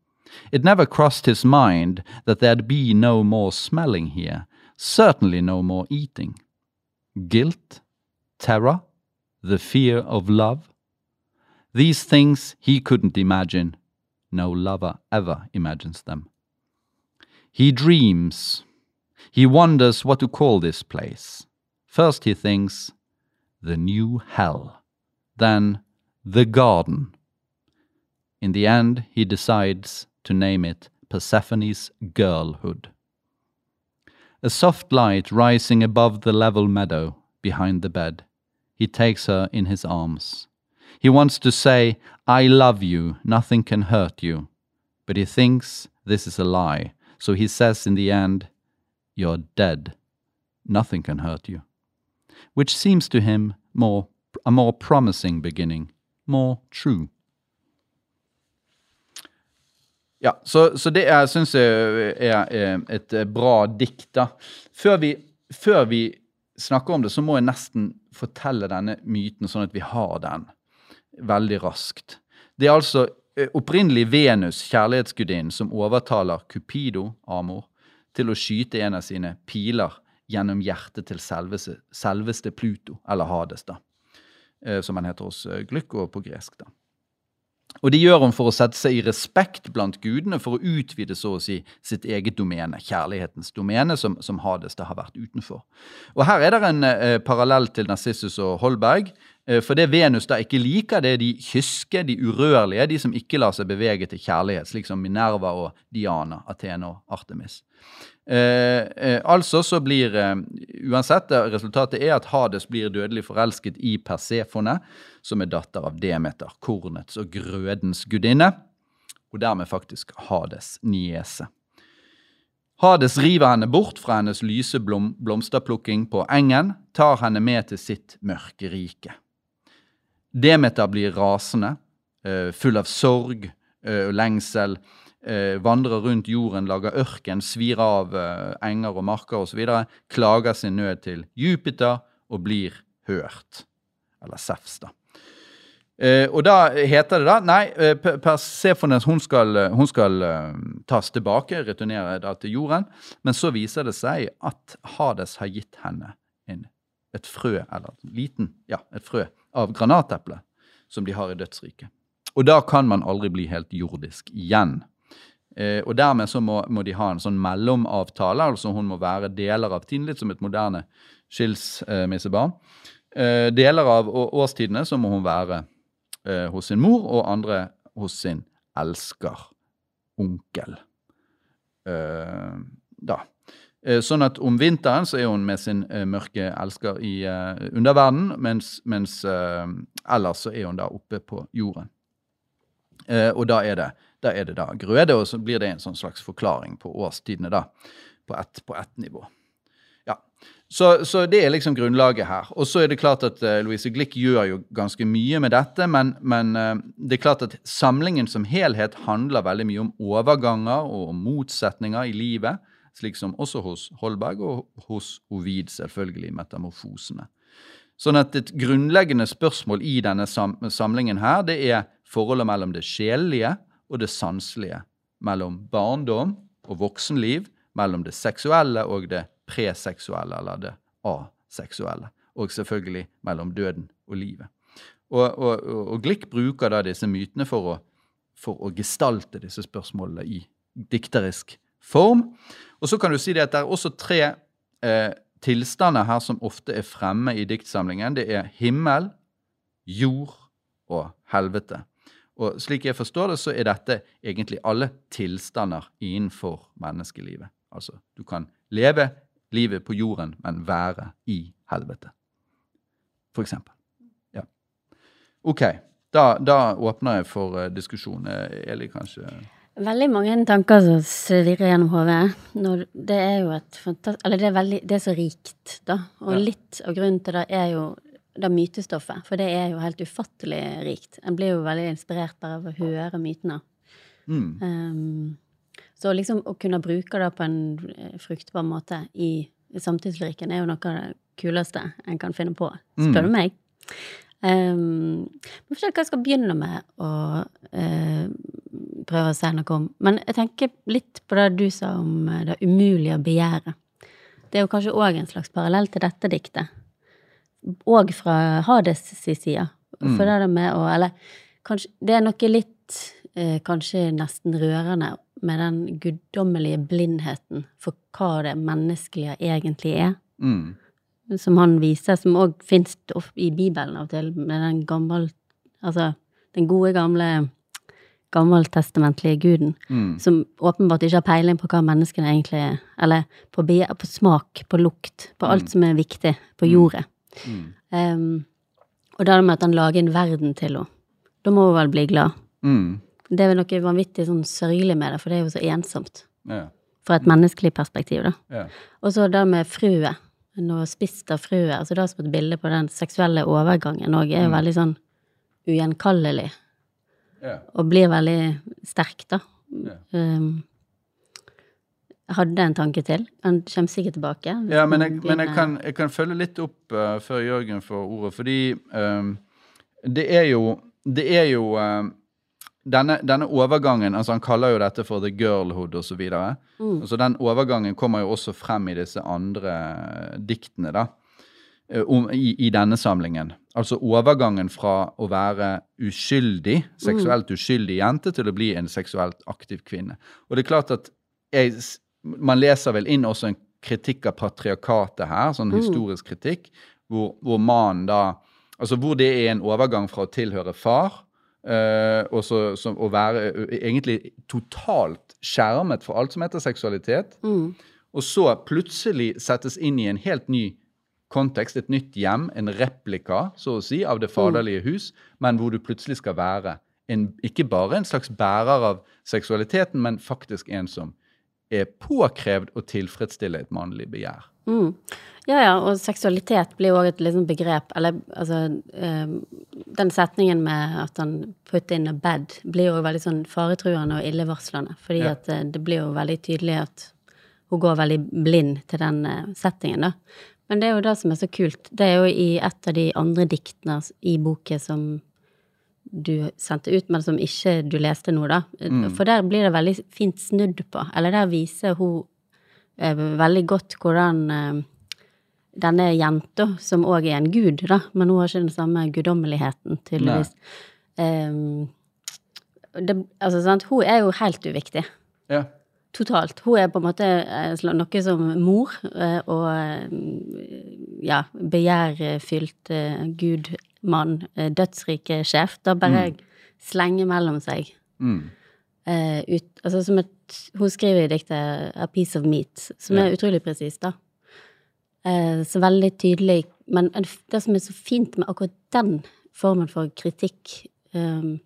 It never crossed his mind that there'd be no more smelling here, certainly no more eating. Guilt, terror, the fear of love. These things he couldn't imagine. No lover ever imagines them. He dreams. He wonders what to call this place. First he thinks, the new hell. Then, the garden. In the end, he decides to name it Persephone's girlhood. A soft light rising above the level meadow behind the bed. He takes her in his arms. He wants to say, I love you, nothing can hurt you. But he thinks this is a lie, so he says in the end, You're dead. Nothing can hurt you. Which seems to him more, a more promising beginning, more true. Ja, så, så det syns jeg er, et bra dikt, da. Før vi, før vi snakker om det, så må jeg nesten fortelle denne myten, sånn at vi har den veldig raskt. Det er altså eh, opprinnelig Venus, kjærlighetsgudinnen, som overtaler Cupido, Amor, til å skyte en av sine piler gjennom hjertet til selveste, selveste Pluto, eller Hades, da. Eh, som han heter hos eh, på gresk, da. Og det gjør hun for å sette seg i respekt blant gudene, for å utvide så å si sitt eget domene, kjærlighetens domene, som, som Hades da har vært utenfor. Og Her er det en eh, parallell til Narsissus og Holberg. Eh, for det Venus da ikke liker, det er de kyske, de urørlige, de som ikke lar seg bevege til kjærlighet, slik som Minerva og Diana, Athene og Artemis. Eh, eh, altså så blir eh, Uansett, resultatet er at Hades blir dødelig forelsket i Persefone, som er datter av Demeter, kornets og grødens gudinne, og dermed faktisk Hades niese. Hades river henne bort fra hennes lyse blom, blomsterplukking på engen, tar henne med til sitt mørke rike. Demeter blir rasende, eh, full av sorg eh, og lengsel, eh, vandrer rundt jorden, lager ørken, svir av enger og marker osv., klager sin nød til Jupiter og blir hørt. Eller Sefs, da. Og da heter det da Nei, uh, Persefones hun skal, hun skal tas tilbake, returnere da til jorden. Men så viser det seg at Hades har gitt henne en, et frø, eller liten, ja, et frø av granateplet som de har i dødsriket. Og da kan man aldri bli helt jordisk igjen. Eh, og dermed så må, må, de ha en sånn mellomavtale, altså hun må være deler av tiden, litt som et moderne skilsmissebarn. Eh, deler av årstidene så må hun være eh, hos sin mor, og andre hos sin elsker, onkel. Eh, da. Eh, sånn at om vinteren så er hun med sin uh, mørke elsker i uh, underverdenen, mens, mens ellers så er hun da oppe på jorden. og da er, det, da er det da grøde, og så blir det en sånn slags forklaring på årstidene da, på ett et nivå. Ja, så, så, det er liksom grunnlaget her. Og så er det klart at Louise Glick gjør jo ganske mye med dette, men, men det er klart at samlingen som helhet handler veldig mye om overganger og motsetninger i livet slik som også hos Holberg og hos Ovid, selvfølgelig, metamorfosene. Sånn at et grunnleggende spørsmål i denne samlingen her, det er forholdet mellom det sjelelige og det sanselige. Mellom barndom og voksenliv, mellom det seksuelle og det preseksuelle, eller det aseksuelle. Og selvfølgelig mellom døden og livet. Og, og, og Glick bruker da disse mytene for å, for å gestalte disse spørsmålene i dikterisk form. Og så kan du si det at det er også tre eh, tilstander her som ofte er fremme i diktsamlingen. Det er himmel, jord og helvete. Og slik jeg forstår det, så er dette egentlig alle tilstander innenfor menneskelivet. Altså, du kan leve livet på jorden, men være i helvete. For eksempel. Ja. OK. Da, da åpner jeg for uh, diskusjon. Eli, kanskje Veldig mange tanker som svirrer gjennom hodet. Det er jo et fantastisk Eller det er, veldig, det er så rikt, da. Og ja. litt av grunnen til det er jo det mytestoffet. For det er jo helt ufattelig rikt. En blir jo veldig inspirert bare av å høre mytene. Mm. Um, Så liksom å kunne bruke det på en fruktbar måte i samtidslyrikken er jo noe av det kuleste en kan finne på, spør du meg. Um, jeg vet ikke hva jeg skal begynne med å uh, prøve å si noe om. Men jeg tenker litt på det du sa om eh, det umulige å begjære. Det er jo kanskje òg en slags parallell til dette diktet. Og fra Hades si side. For det der med å Eller kanskje Det er noe litt eh, kanskje nesten rørende med den guddommelige blindheten for hva det menneskelige egentlig er. Mm. Som han viser, som òg fins i Bibelen av og til, med den gammel Altså den gode, gamle gammeltestamentlige guden, Mm. som åpenbart ikke har peiling på hva menneskene egentlig er. Eller på, på smak, på lukt, på alt som er viktig på jordet. Mm. Um, og det med at han lager en verden til henne. Da må hun vel bli glad. Mm. Det er vel noe vanvittig sånn sørgelig med det, for det er jo så ensomt. Ja. Fra et menneskelig perspektiv, da. Ja. Og så det med frue. Noe spist av frue. Altså det som et bilde på den seksuelle overgangen òg, er jo veldig sånn ugjenkallelig. Yeah. Og blir veldig sterk, da. Yeah. Um, hadde en tanke til. Han kommer sikkert tilbake. Ja, men jeg, men jeg, kan, jeg kan følge litt opp uh, før Jørgen får ordet, fordi um, det er jo Det er jo ehm, denne, denne overgangen altså Han kaller jo dette for the girlhood videre. Mm. Altså den overgangen kommer jo også frem i disse andre diktene, da. um, i, I denne samlingen. Altså overgangen fra å være uskyldig, seksuelt uskyldig jente, til å bli en seksuelt aktiv kvinne. Og det er klart at jeg, man leser vel inn også en kritikk av patriarkatet her, sånn historisk kritikk, hvor, hvor mannen da Altså hvor det er en overgang fra å tilhøre far eh, og så, som, å være ø, egentlig totalt skjermet for alt som heter seksualitet, Mm. og så plutselig settes inn i en helt ny kontekst, et nytt hjem, en replika, så å si, av det faderlige hus, men hvor du plutselig skal være en, ikke bare en slags bærer av seksualiteten, men faktisk en som er påkrevd å tilfredsstille et mannlig begjær. Mm. Ja, ja, og seksualitet blir jo òg et liksom begrep, eller altså um, Den setningen med at han 'put in a bed' blir jo veldig sånn faretruende og illevarslende, fordi Ja. at eh, det blir jo veldig tydelig at hun går veldig blind til den eh, settingen, da. Men det er jo det som er så kult. Det er jo i et av de andre diktene i boken som du sendte ut, men som ikke du leste nå, da. For der blir det veldig fint snudd på. Eller der viser hun veldig godt hvordan eh, denne jenta, som òg er en gud, da, men hun har ikke den samme guddommeligheten, tydeligvis. Um, det, altså, sant, hun er jo helt uviktig. Ja. Totalt. Hun er på en måte eh, noe som mor, eh, og eh, ja, begjærfylt gudmann, gud, mann, eh, dødsrike sjef. Da bare slenger mellom seg. Mm. Uh, ut, altså som et, hun skriver i diktet 'A piece of meat', som er utrolig presist, da. Eh, så veldig tydelig. Men det som er så fint med akkurat den formen for kritikk, eh,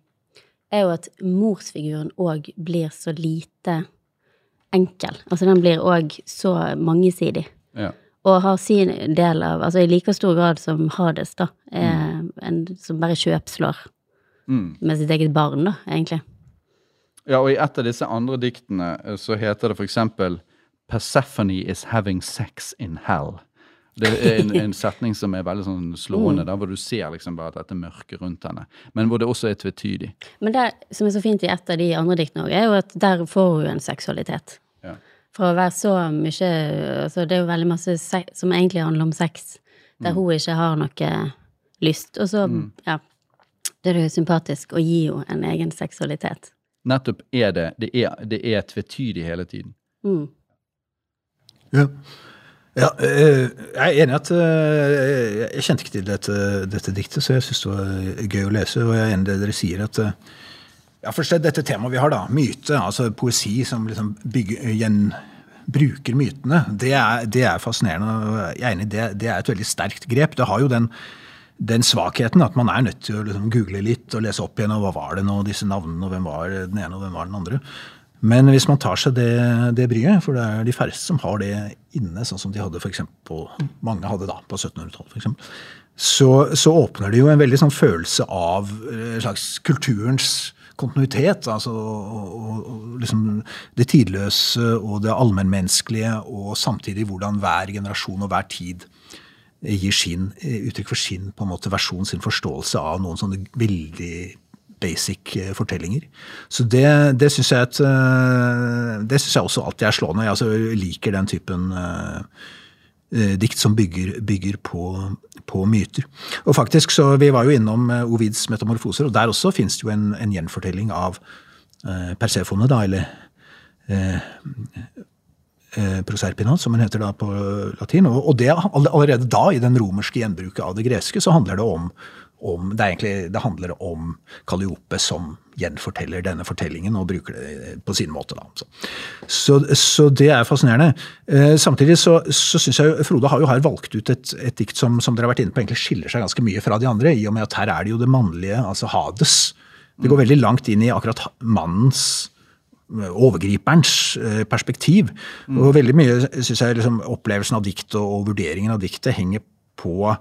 er jo at morsfiguren òg blir så lite enkel. Altså den blir òg så mangesidig. Ja. Og har sin del av Altså i like stor grad som Hades, da. Mm. en som bare kjøpslår Mm. med sitt eget barn, da, egentlig. Ja, og i et av disse andre diktene eh, så heter det eksempel Persephone is having sex in hell. Det er en, en setning som er veldig sånn slående, da, hvor du ser liksom bare dette mørket rundt henne. Men hvor det også er tvetydig. Men det som er så fint i et av de andre diktene òg, er jo at der får hun en seksualitet. Ja. For å være så mye altså Det er jo veldig masse sex, som egentlig handler om sex, der hun ikke har noe lyst. Og så, ja Det er jo sympatisk å gi henne en egen seksualitet. Nettopp er det Det er, det er tvetydig hele tiden. Mm. Ja. Ja, eh, jeg er enig i at eh, Jeg kjente ikke til dette, dette diktet, så jeg syns det var gøy å lese. Og jeg er enig i det dere sier, at eh, ja, først er dette temaet vi har, da. Myte. Altså poesi som liksom bygger, igjen bruker mytene. Det er, det er fascinerende. og Jeg er enig, det, det er et veldig sterkt grep. Det har jo den, den svakheten at man er nødt til å liksom google litt og lese opp igjen. og Hva var det nå, disse navnene, og hvem var den ene og hvem var den andre? Men hvis man tar seg det, det bryet, for det er de færreste som har det inne, sånn som de hadde for eksempel mange hadde da på 1700-tallet, f.eks., så, så åpner det jo en veldig sånn følelse av en slags kulturens kontinuitet. altså og, og, og liksom Det tidløse og det allmennmenneskelige, og samtidig hvordan hver generasjon og hver tid gir sin, uttrykk for sin på en måte versjon, sin forståelse av noen sånne veldig basic eh, fortellinger. Så det, det syns jeg, eh, jeg også alltid er slående. Jeg altså liker den typen dikt som bygger, bygger på, på, myter. Og faktisk, så Vi var jo innom Ovids metamorfoser, og der også fins det jo en, en, gjenfortelling av uh, Persefone, da, eller uh, Proserpina, som hun heter da på latin. Og, og det, allerede da, i den romerske gjenbruket av det greske, så handler det om om det, egentlig, det, handler om Kalliope som gjenforteller denne fortellingen og bruker det på sin måte. Da. Så, så det er fascinerende. Eh, samtidig så, så syns jeg Frode har jo her valgt ut et, et dikt som, som, dere har vært inne på egentlig skiller seg ganske mye fra de andre, i og med at her er det jo det mannlige, altså Hades. Det går veldig langt inn i akkurat mannens overgriperens perspektiv. perspektiv. Og veldig mye synes jeg liksom, opplevelsen av diktet og vurderingen av diktet henger på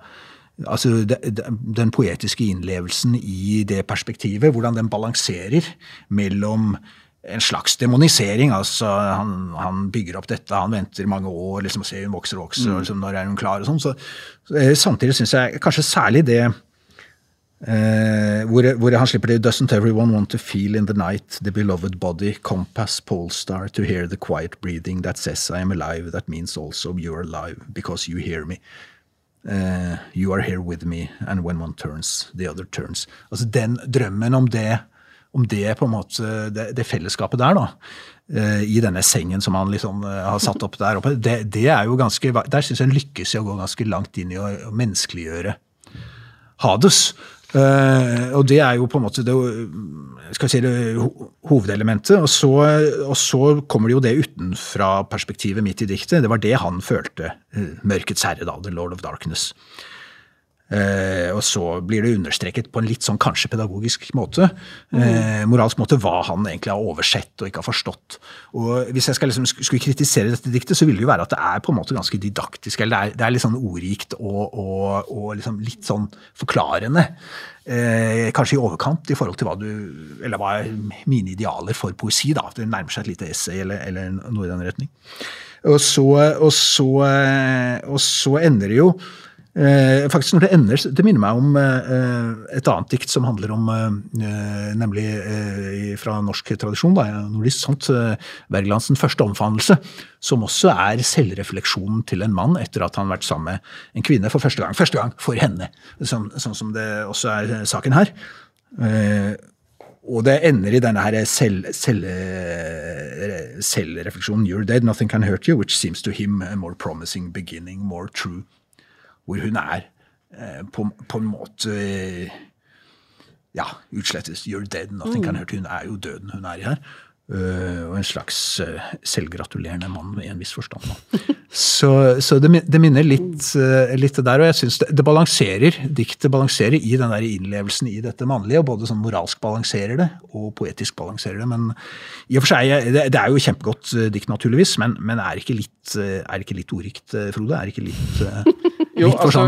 altså den poetiske innlevelsen i det perspektivet, hvordan den balanserer mellom en slags demonisering. altså Han, han bygger opp dette, han venter mange år, liksom ser hun vokser og vokser, mm. og liksom, når er hun klar? og sånn. Så, så, eh, samtidig syns jeg kanskje særlig det eh, hvor, hvor, han slipper det Doesn't everyone want to feel in the night the beloved body, compass, polestar, to hear the quiet breathing that says I am alive, that means also you are alive because you hear me. Uh, you are here with me, and when one turns, the other turns. Altså Den drømmen om det, om det på en måte, det, det fellesskapet der, da, uh, i denne sengen som han liksom uh, har satt opp der oppe, det, det er jo ganske, der syns jeg han lykkes i å gå ganske langt inn i å, å menneskeliggjøre Hades. Uh, og det er jo på en måte det, skal si det hovedelementet. Og så, og så, kommer det jo det utenfra perspektivet midt i diktet. Det var det han følte. Uh, Mørkets herre, da. The Lord of Darkness. Eh, og så blir det understreket på en litt sånn kanskje pedagogisk måte, eh, moralsk måte, hva han egentlig har oversett og ikke har forstått. Og Hvis jeg liksom, skulle kritisere dette diktet, så ville det jo være at det er på en måte ganske didaktisk. eller Det er, det er litt sånn ordrikt og, og, og liksom litt sånn forklarende. Eh, kanskje i overkant i forhold til hva du Eller hva er mine idealer for poesi. da, Det nærmer seg et lite essay eller, eller noe i den retning. Og så, og så, eh, og så ender det jo Eh, faktisk når Det ender, det minner meg om eh, et annet dikt som handler om eh, Nemlig eh, fra norsk tradisjon, da, nordisk sant, eh, Wergelands første omfavnelse. Som også er selvrefleksjonen til en mann etter at han har vært sammen med en kvinne for første gang. Første gang for henne, sånn, sånn som det også er eh, saken her. og det ender i denne her selv, selv, selvrefleksjonen You're dead, nothing can hurt you, which seems to him a more promising beginning, more true hvor hun er eh, på, på, en måte eh, ja, utslettes. You're dead, nothing can mm. hurt. Hun er jo døden hun er i her. Uh, og en slags selvgratulerende mann i en viss forstand. så, så det, det, minner litt, litt det der, og jeg syns det, det, balanserer, diktet balanserer i den der innlevelsen i dette mannlige. og Både sånn moralsk balanserer det, og poetisk balanserer det. Men i og for seg, det, det er jo kjempegodt dikt, naturligvis, men, men er ikke litt, er ikke litt ordrikt, Frode? Er ikke litt jo, litt for altså,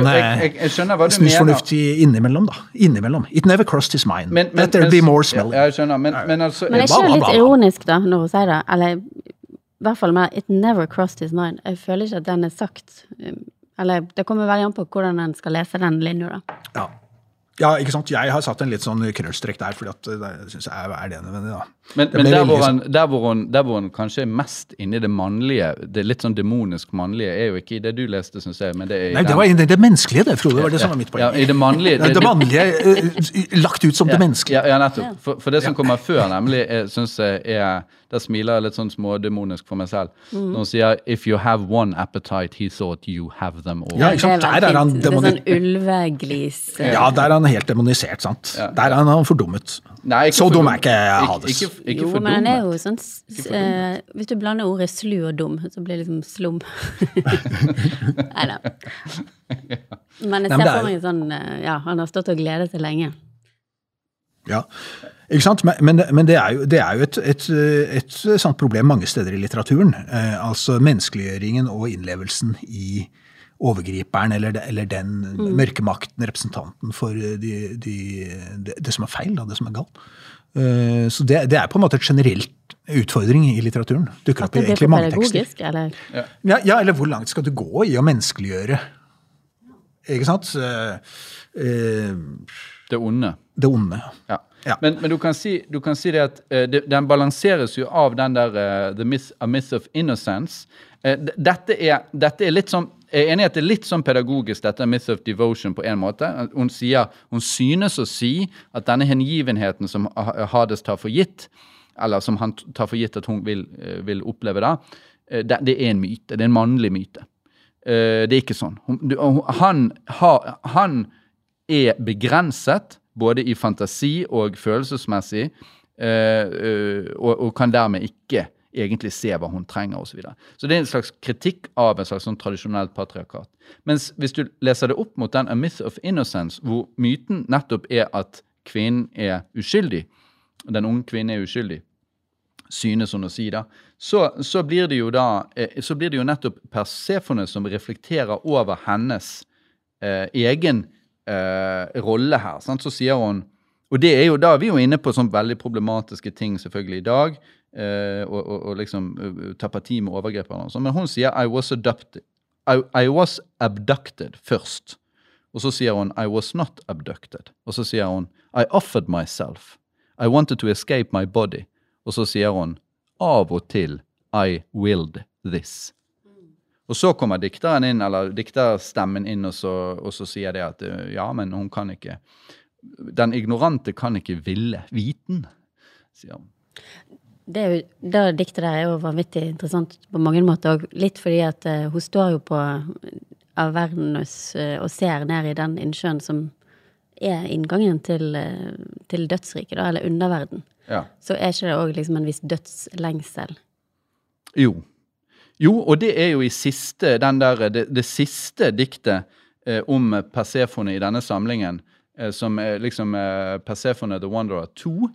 sånn altså, hva du snusfornuftig innimellom, da. Innimellom. It never crossed his mind. Men, men, That there'll be more smell. Ja, jeg skjønner, men, men altså Men er ikke det litt ironisk, da, når hun sier det? Eller i hvert fall med 'it never crossed his mind'. Jeg føler ikke at den er sagt. Um, eller det kommer veldig an på hvordan en skal lese den linja, da. Ja. Ja, ikke sant? Jeg har satt en litt sånn krøllstrekk der, for det syns jeg er det nødvendig. da. Men, men der, hvor han, der, hvor hun, der, hvor hun, kanskje er mest inni det mannlige, det litt sånn demonisk mannlige, er jo ikke i det du leste, syns jeg, men det er i Nei, det var det, det menneskelige, det, Frode. Det var det som var mitt poeng. Ja, i det mannlige... Det, det mannlige uh, lagt ut som ja, det menneskelige. Ja, ja nettopp. For, for, det som kommer før, nemlig, syns jeg er der smiler jeg litt sånn smådemonisk for meg selv. Mm. Når hun sier 'if you have one appetite, he thought you have them all'. Ja, ikke sant? Der er han er sånn ulveglis. Ja, der er han helt demonisert, sant. Der er han fordummet. Nei, så dum er ikke Hades. Ikke, ikke, ikke jo, men han er jo sånn uh, Hvis du blander ordet slu og dum, så blir det liksom slum. Nei da. Men jeg ser for meg sånn uh, Ja, han har stått og gledet seg lenge. Ja. Ikke sant? Men, men, men det er jo, det er jo et, et, et, sånt problem mange steder i litteraturen. Eh, altså menneskeliggjøringen og innlevelsen i overgriperen eller, eller den mm. mørke makten, representanten for de, de, det, det, som er feil, da, det som er galt. Eh, Så det, det er på en måte et generelt utfordring i litteraturen. Dukker opp i egentlig mange tekster. eller? Ja, ja, eller hvor langt skal du gå i å menneskeliggjøre? Ikke sant? Eh, eh, Det onde. Det onde. Ja. Ja. Men, men du, kan si, du kan si det at eh, det, den balanseres jo av den der uh, The myth, A Myth of Innocence. Uh, dette, er, dette er litt sånn Jeg er enig i at det er litt sånn pedagogisk, dette Myth of Devotion på en måte. Hun sier, hun synes å si at denne hengivenheten som Hades tar for gitt, eller som han tar for gitt at hun vil, eh, vil oppleve da, eh, det, det er en myte. Det er en mannlig myte. Eh, det er ikke sånn. Han, han er begrenset, både i fantasi og følelsesmessig, og kan dermed ikke egentlig se hva hun trenger osv. Så, videre. så det er en slags kritikk av en slags sånn tradisjonelt patriarkat. Mens hvis du leser det opp mot den A Myth of Innocence, hvor myten nettopp er at kvinnen er uskyldig, den unge kvinnen er uskyldig, synes hun å si, da, så, så, blir det jo da, eh, så blir det jo nettopp Persefone som reflekterer over hennes eh, egen eh, rolle her. Sant? Så sier hun Og det er jo da vi er jo inne på sånn veldig problematiske ting selvfølgelig i dag, eh, og, og, og liksom uh, ta parti med overgriperne men hun sier I was adopted. I, I was abducted først. Og så sier hun I was not abducted. Og så sier hun I offered myself. I wanted to escape my body. Og så sier hun av og til I willed this. Og så kommer dikteren inn, eller dikterstemmen inn, og så, og så sier det at eh, ja, men hun kan ikke Den ignorante kan ikke ville viten, sier hun. Det, jo, det diktet der er jo vanvittig interessant på mange måter, og litt fordi at uh, hun står jo på Avernus uh, og ser ned i den innsjøen som er inngangen til, uh, til dødsriket, da, eller underverden. Ja. Så er ikke det òg liksom en viss dødslengsel? Jo. Jo, og det er jo i siste, den der, det, det siste diktet eh, om Persefone i denne samlingen, eh, som er liksom eh, Persefone the Wanderer 2,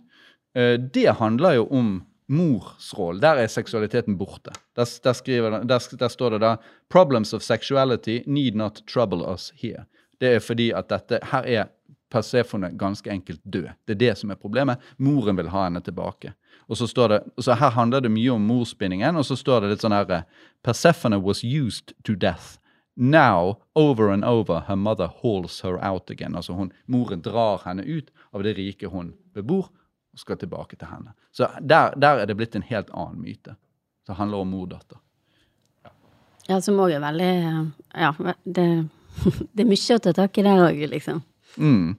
eh, det handler jo om mors rolle. Der er seksualiteten borte. Der, der, skriver, der, der står det da Problems of sexuality need not trouble us here. Det er fordi at dette Her er Persefone ganske enkelt død. Det er det som er problemet. Moren vil ha henne tilbake. Og så står det, så Her handler det mye om morspinningen, og så står det litt sånn her Persephone was used to death. Now, over and over, her mother hauls her out again. Altså hun, Moren drar henne ut av det riket hun bebor, og skal tilbake til henne. Så der, der er det blitt en helt annen myte. Det handler om mor-datter. Ja, som òg er veldig Ja, det, det er mye å ta tak i der òg, liksom. Mm.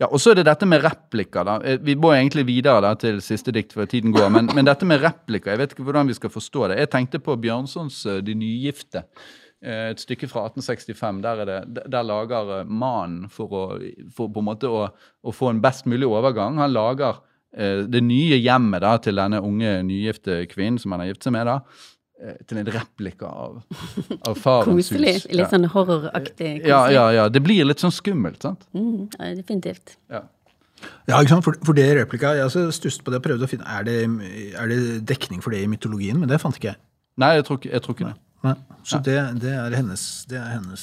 Ja, Og så er det dette med replikker. da. Eh, Vi må egentlig videre da til siste dikt før tiden går. Men, men dette med replikker, jeg vet ikke hvordan vi skal forstå det. Jeg tenkte på Bjørnsons eh, De nygifte. Eh, Et stykke fra 1865. Der, er det, der- lager mannen for, å, for på en måte å, å få en best mulig overgang. Han lager det nye hjemmet da, til denne unge nygifte kvinnen som han har giftet seg med. da, eh, Til en replika av, av farens Koselig. hus. Litt sånn horroraktig. Ja, ja, ja. Det blir litt sånn skummelt, sant? Mm, ja, definitivt. Ja. Ja, ikke sant? For, for det replika, Jeg altså stusset på det og prøvde å finne er det, er det dekning for det i mytologien, men det fant ikke jeg. Nei, jeg tror ikke, jeg tror ikke det. Nei. Så det, det, er hennes, det er hennes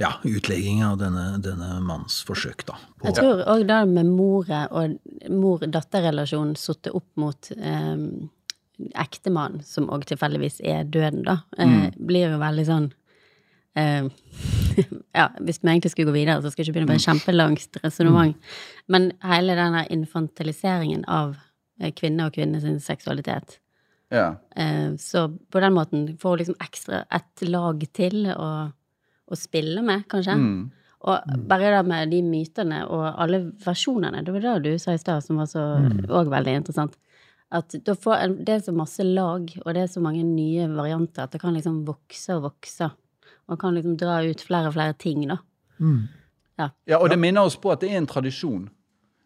ja, utlegging av denne, denne manns forsøk, da. På, Jeg tror òg det med more og mor-datter-relasjonen satt opp mot eh, ektemannen, som òg tilfeldigvis er døden, da, eh, blir jo veldig sånn eh, Ja, hvis vi egentlig skulle gå videre, så skal jeg ikke begynne på et kjempelangt resonnement. Men hele denne infantiliseringen av kvinner og kvinnes seksualitet. Ja. Eh, så på den måten får hun liksom ekstra et lag til å, å spille med, kanskje. Mm. Og bare det med de mytene og alle versjonene, det var det du sa i stad, som var så òg veldig interessant. At får en, det er så masse lag, og det er så mange nye varianter, at det kan liksom vokse og vokse. Man kan liksom dra ut flere og flere ting, da. Ja. Ja, og det minner oss på at det er en tradisjon.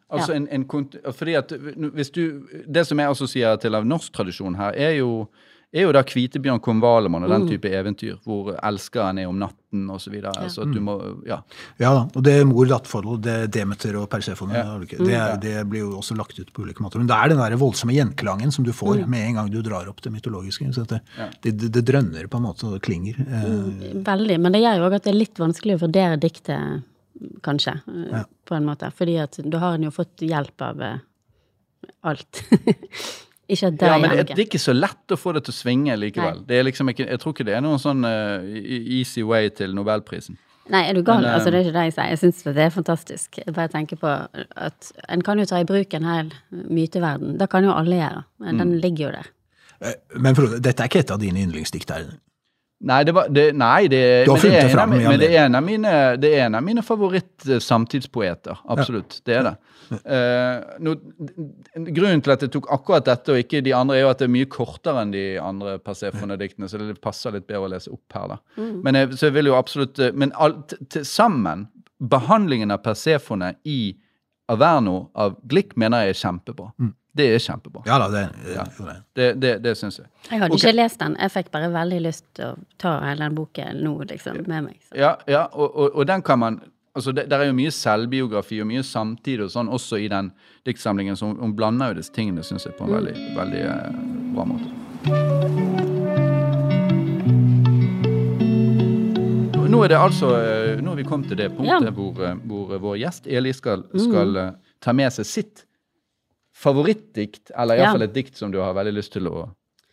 Altså Ja. en, en, fordi at hvis du, Det som jeg assosierer til av norsk tradisjon her, er jo, er jo da Kvitebjørn kong Valemon og den Mm. type eventyr, hvor elskeren er om natten osv. Så, videre. at du må Ja. Ja da, og det mor-datter-forholdet, det Demeter og Persefone, Ja. har det, det blir jo også lagt ut på ulike måter. Men det er den der voldsomme gjenklangen som du får med en gang du drar opp det mytologiske. Så det, det, det, det drønner på en måte, og det klinger. Eh, Veldig. Men det gjør jo òg at det er litt vanskelig å vurdere diktet, kanskje, eh, Ja. på en måte. Fordi at da har en jo fått hjelp av eh, alt. ikke at det Ja, er men det, det er ikke så lett å få det til å svinge likevel. Det er liksom ikke, jeg tror ikke det er noen sånn uh, easy way til nobelprisen. Nei, er du gal? Men, eh, altså, det er ikke det jeg sier. Jeg syns det er fantastisk. Jeg bare tenker på at en kan jo ta i bruk en hel myteverden. Det kan jo alle gjøre. Men Mm. den ligger jo der. Eh, Men Frode, dette er ikke et av dine yndlingsdikt. Nei, det, var, det, nei det, men det, er det en av, fram i mi- men det er en av mine, det er en av mine favoritt-samtidspoeter. Absolutt. Det er det. Uh, no, grunnen til at jeg tok akkurat dette og ikke de andre, er jo at det er mye kortere enn de andre Persefone-diktene, så det passer litt bedre å lese opp her. da. Men jeg, så jeg vil jo absolutt eh, Men alt til sammen, behandlingen av Persefone i Averno av Glick mener jeg er kjempebra. Det er kjempebra. Ja da, det, ja. det. Det, det, det syns jeg. Jeg hadde okay. ikke lest den. Jeg fikk bare veldig lyst til å ta hele den boken nå, liksom, med meg. Så. Ja, ja og, og, og den kan man altså det, Der er jo mye selvbiografi og mye samtid og sånn også i den diktsamlingen, så hun, blander jo disse tingene, syns jeg, på en veldig, veldig eh, bra måte. Nå- er det altså eh, Nå er vi kommet til det punktet Ja. hvor, eh, hvor eh, vår gjest Eli skal, skal mm. ta med seg sitt favorittdikt, eller Ja. iallfall et dikt som du har veldig lyst til å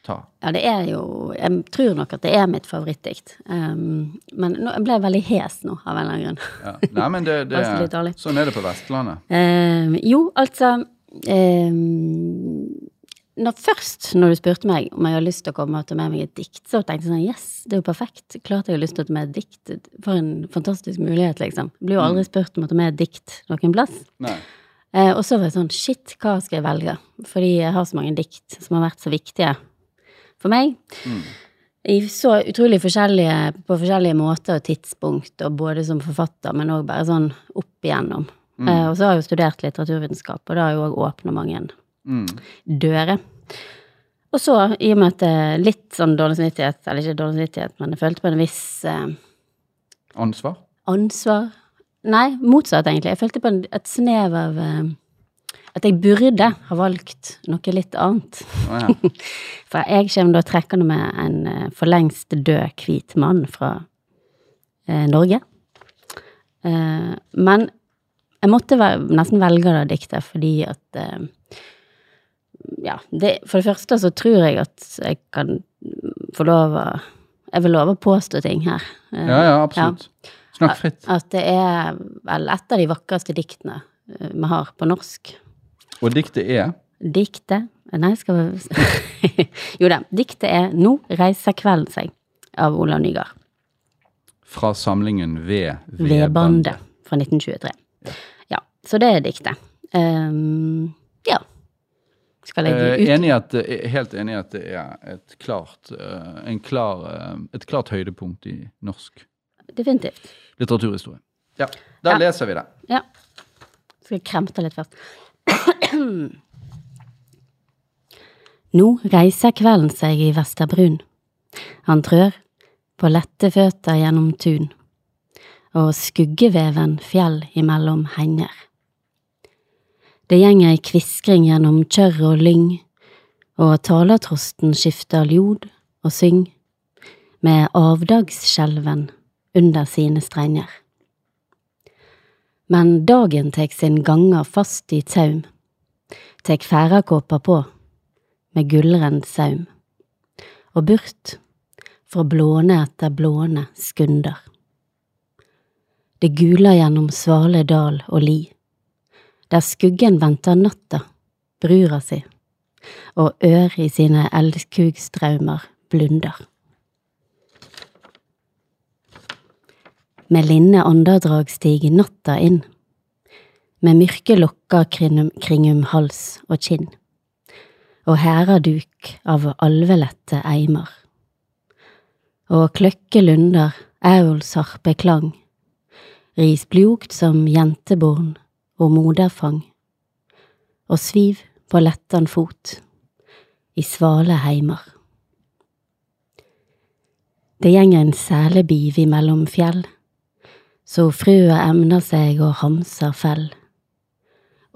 ta. Ja, det er jo Jeg tror nok at det er mitt favorittdikt. Um, men nå, jeg ble veldig hes nå, av en eller annen grunn. Ja. Nei, men det, det, er, sånn er det på Vestlandet. Um, jo, altså um, når Først, når du spurte meg om jeg hadde lyst til å komme og ta med meg et dikt, så tenkte jeg sånn Yes, det er jo perfekt. Klart jeg har lyst til å ta med et dikt. For en fantastisk mulighet, liksom. Jeg blir jo aldri spurt om å ta med et dikt noen plass. Nei. Eh, og så var det sånn, shit, hva skal jeg velge? Fordi jeg har så mange dikt som har vært så viktige for meg. I så utrolig forskjellige, på forskjellige måter og tidspunkt, og både som forfatter, men òg bare sånn opp igjennom. Eh, og så har jeg jo studert litteraturvitenskap, og det har jo òg åpna mange Mm. dører. Og så, i og med at det er litt sånn dårlig samvittighet, eller ikke dårlig samvittighet, men jeg følte på en viss eh, Ansvar? ansvar Nei, motsatt, egentlig. Jeg følte på et snev av eh, at jeg burde ha valgt noe litt annet. Ja. For jeg kommer da trekkende med en eh, for lengst død hvit mann fra eh, Norge. Eh, men jeg måtte nesten velge det diktet fordi at eh, Ja, det, for det første så tror jeg at jeg kan få lov å Jeg vil love å påstå ting her. Eh, ja, ja, absolutt. Snakk fritt. at det er vel et av de vakreste diktene eh, vi har på norsk. Og diktet er Diktet Nei, skal vi Jo da. Diktet er 'Nå reiser kvelden seg' av Olav Nygaard. fra samlingen Ved Vedbandet fra 1923. Ja, så det er diktet. Um, ja. Skal jeg gi ut enig at, helt enig i at det er et klart, eh, en klar, eh, et klart høydepunkt i norsk Definitivt. Litteraturhistorie. Ja, da Ja. leser vi det. Ja. Skal jeg kremte litt først. Nå reiser kvelden seg i Vesterbrun. Han trør på lette føtter gjennom tun, og skuggeveven fjell imellom henger. Det gjenger ei kviskring gjennom kjørr og lyng, og talertrosten skifter ljod og syng, med avdagsskjelven under sine strenger. Men dagen tek sin ganger fast i taum, tek færakåpa på, med gullrend saum, og burt, fra blåne etter blåne skunder. Det guler gjennom svale dal og li, der skuggen venter natta, brura si, og ør i sine eldkugstraumer blunder. Med linne åndedrag stiger natta inn, med mørke lokker kringum, hals og kinn, og hæraduk av alvelette eimer. Og kløkke lunder, aulsharpe klang, ris blugt som jenteborn og moderfang, og sviv på lettan fot, i svale heimer. Det gjenger en selebiv imellom fjell, så frua emner seg og hamser fell,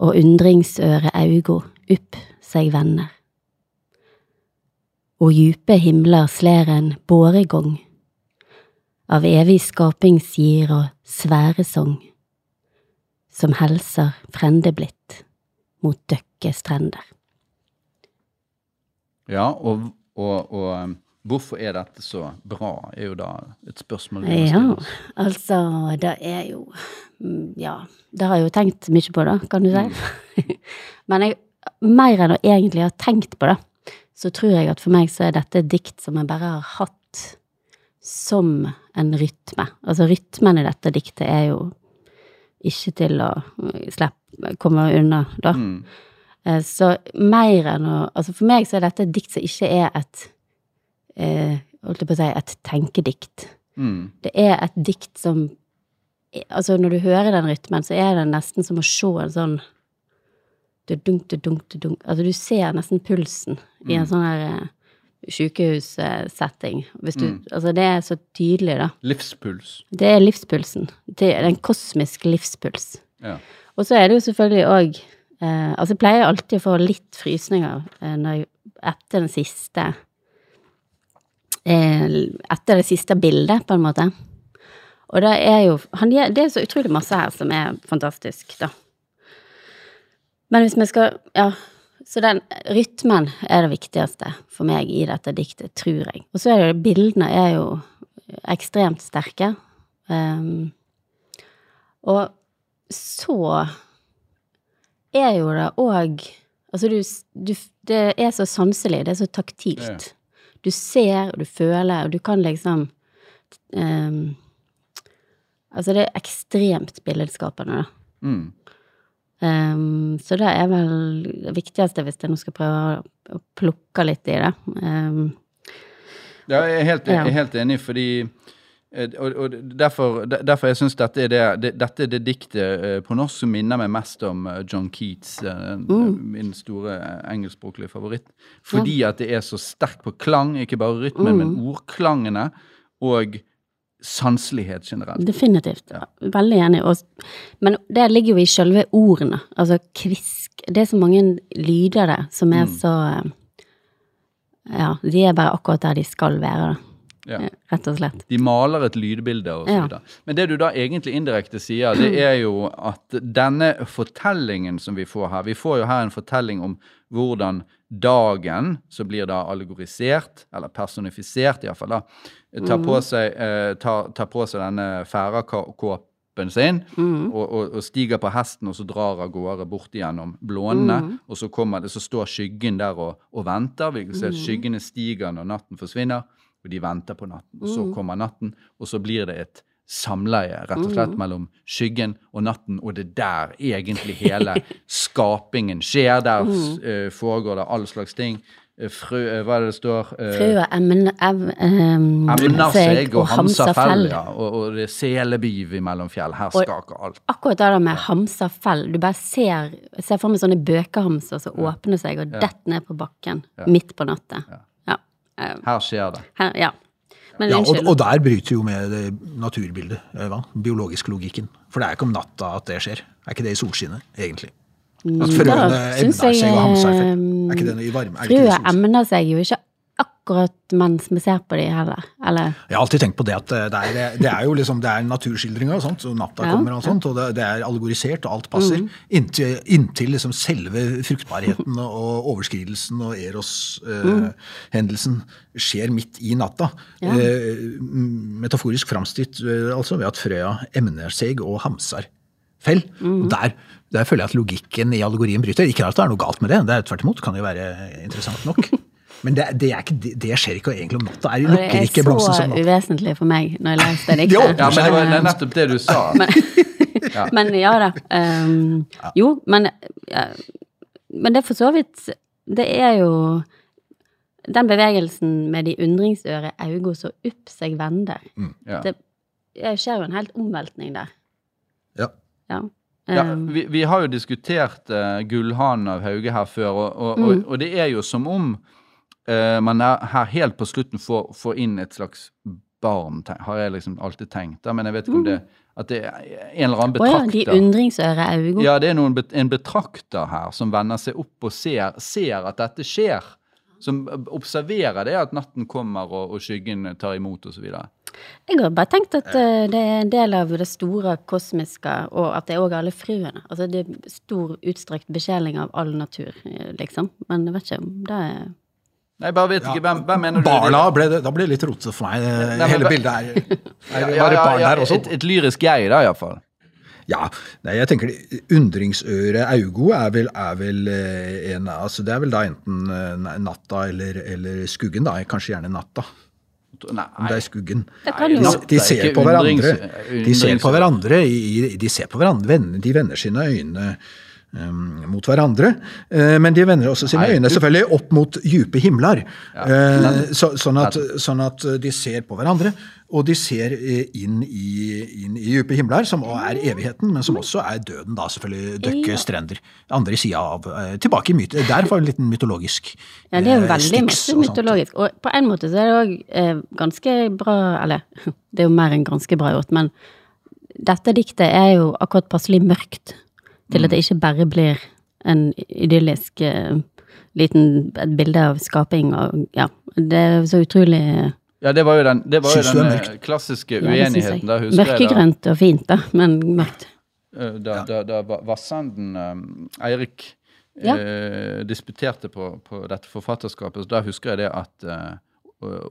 og undringsøre augo upp seg vender. Og djupe himler sler en båregong, av evig skapingsgir og sværesong, som helser frende blitt mot døkke strender. Ja, og, og, og um, hvorfor er dette så bra, er jo da et spørsmål Ja, altså, det er jo Ja, det har jeg jo tenkt mye på, da, kan du si. Mm. Men jeg, mer enn å egentlig ha tenkt på det, så tror jeg at for meg så er dette et dikt som jeg bare har hatt som en rytme. Altså, rytmen i dette diktet er jo ikke til å slippe, komme unna, da. Mm. Eh, Så mer enn å Altså for meg så er dette et dikt som ikke er et eh, Holdt jeg på å si et tenkedikt. Mm. Det er et dikt som Altså når du hører den rytmen, så er det nesten som å se en sånn dudunk, dudunk, dudunk. Altså du ser nesten pulsen i en sånn her eh, sykehussetting. Hvis du Altså det er så tydelig, da. Livspuls. Det er livspulsen. Det er en kosmisk livspuls. Ja. Og så er det jo selvfølgelig òg eh, Altså, jeg pleier alltid å få litt frysninger eh, når jeg, etter den siste eh, Etter det siste bildet, på en måte. Og det er jo han, Det er så utrolig masse her som er fantastisk, da. Men hvis vi skal Ja. Så den rytmen er det viktigste for meg i dette diktet, tror jeg. Og så er det bildene er jo ekstremt sterke. Um, og så er jo det òg Altså, du, du Det er så sanselig, det er så taktilt. Du ser, og du føler, og du kan liksom um, Altså, det er ekstremt billedskapende, da. Mm. Um, så det er vel det viktigste, hvis jeg nå skal prøve å, plukke litt i det. Um, Ja, jeg er helt, jeg er helt enig, fordi og, og derfor, derfor jeg syns dette, det- det- dette er det diktet eh, på norsk som minner meg mest om eh, John Keats, mm. min store eh, engelskspråklige favoritt. Fordi at det er så sterkt på klang, ikke bare rytmen, men ordklangene, og sanselighet generelt. definitivt. Veldig enig. Men det ligger jo i selve ordene. Altså kvisk Det er så mange lyder der som er så eh, Ja, de er bare akkurat der de skal være, da. Ja. Rett og slett. De maler et lydbilde og så Ja. videre. Men det du da egentlig indirekte sier, det er jo at denne fortellingen som vi får her Vi får jo her en fortelling om hvordan dagen, som blir da allegorisert, eller personifisert iallfall, da, tar på seg, eh, tar, tar på seg denne færakåpen sin og, og, og stiger på hesten og så drar av gårde bort gjennom blånene. Og så, kommer det, så står skyggen der og, og venter. Vi kan se at skyggene stiger når natten forsvinner, og de venter på natten. Og så kommer natten, og så blir det et samleie rett og slett mellom skyggen og natten, og det er der egentlig hele skapingen skjer. Der uh, foregår det all slags ting. Eh, frø, eh, hva er det det står? Eh, Frøa emner ev, seg og hamsa hamsa fell, ja. Og, og det er selebyv imellom fjell. Her skaker alt. Akkurat det der med hamser fell. Du bare ser, ser for meg sånne bøkehamser som åpner seg og detter ned på bakken midt på natta. Eh, Her skjer det. Her, ja. Men Ja, og, og der bryter jo med det naturbildet, eh, hva? biologisk logikken. For det er ikke om natta at det skjer. Er ikke det i solskinnet, egentlig? At frøene Mm, syns emner seg og hamser eh, seg. Er ikke det i varme? Er ikke det i Frøa solskinnet? emner seg jo ikke akkurat mens vi ser på de heller. Eller Jeg har alltid tenkt på det at eh, det er, det er jo liksom, det er naturskildringer og sånt, og natta Ja, kommer og sånt, og det, det er allegorisert, og alt passer. Inntil, inntil liksom selve fruktbarheten og overskridelsen og Eros-hendelsen skjer midt i natta. Ja. Eh, metaforisk framstilt eh, altså ved at frøya emner seg og hamser fell. Og Der, der føler jeg at logikken i allegorien bryter. Ikke at det er noe galt med det, det er tvert imot, kan jo være interessant nok. Men det, det, er ikke, det, det skjer ikke egentlig om natta. Det lukker det ikke er blomsten så som natta. uvesentlig for meg når jeg leser det Jo, diktet. Ja, men det, var, det er nettopp det du sa. Men ja da. Um, Jo, men ja, Men det er for så vidt Det er jo den bevegelsen med de undringsøre augo som opp seg vender. Ja. Det det skjer jo en helt omveltning der. Ja. Ja. Ja, Ehm, vi, vi har jo diskutert uh, Gullhanen av Hauge her før, og, og, Mm. og, og det er jo som om eh, man er, her helt på slutten får, får inn et slags barn, har jeg liksom alltid tenkt. Da, men jeg vet ikke om det At det er en eller annen Å ja, de betrakter. undringsøre øyne. Ja, det er noen, en betrakter her som vender seg opp og ser, ser at dette skjer. Som observerer det at natten kommer og, og skyggen tar imot osv. Jeg har bare tenkt at uh, det er en del av det store kosmiske, og at det er òg alle fruene. Altså det er stor utstrakt besjeling av all natur, eh, liksom. Men jeg vet ikke om det er Nei, bare vet ikke. Hvem, hvem mener du? Barna ble det, da ble det litt rotete for meg. Nei, men Hele bildet her. er, Ja, var ja, barn ja, der også. et, et lyrisk jeg, da, iallfall. Ja, nei, jeg tenker undringsøret augo er vel, er vel eh, en altså Det er vel da enten eh, natta eller, eller skuggen, da. Kanskje gjerne natta. Nei. Om det er skuggen. Det De, de er ser på hverandre. De ser på hverandre, i- de ser på hverandre, venner- de vender sine øyne um, mot hverandre. Eh, men de vender også sine Nei, øyne du- selvfølgelig opp mot dype himler. Ja, Eh, men- så, sånn, at, sånn at de ser på hverandre, og de ser inn i, inn i dype himler, som også er evigheten, men som også er døden, da selvfølgelig. Døkke Ja. strender. Andre sida av Tilbake i myte. Der var en liten mytologisk Ja, det er jo veldig masse mytologisk. Og på en måte så er det òg ganske bra Eller, det er jo mer enn ganske bra gjort, men dette diktet er jo akkurat passelig mørkt til at det ikke bare blir en idyllisk eh, liten et bilde av skaping og Ja, det er så utrolig Ja, det var jo den, det var jo den klassiske eh, klassiske ja, det uenigheten. Husker Mørkegrønt og fint, da, men mørkt. eh, da, da, da Vassenden Eirik Ja. eh, disputerte på, på dette forfatterskapet, så da husker jeg det at uh,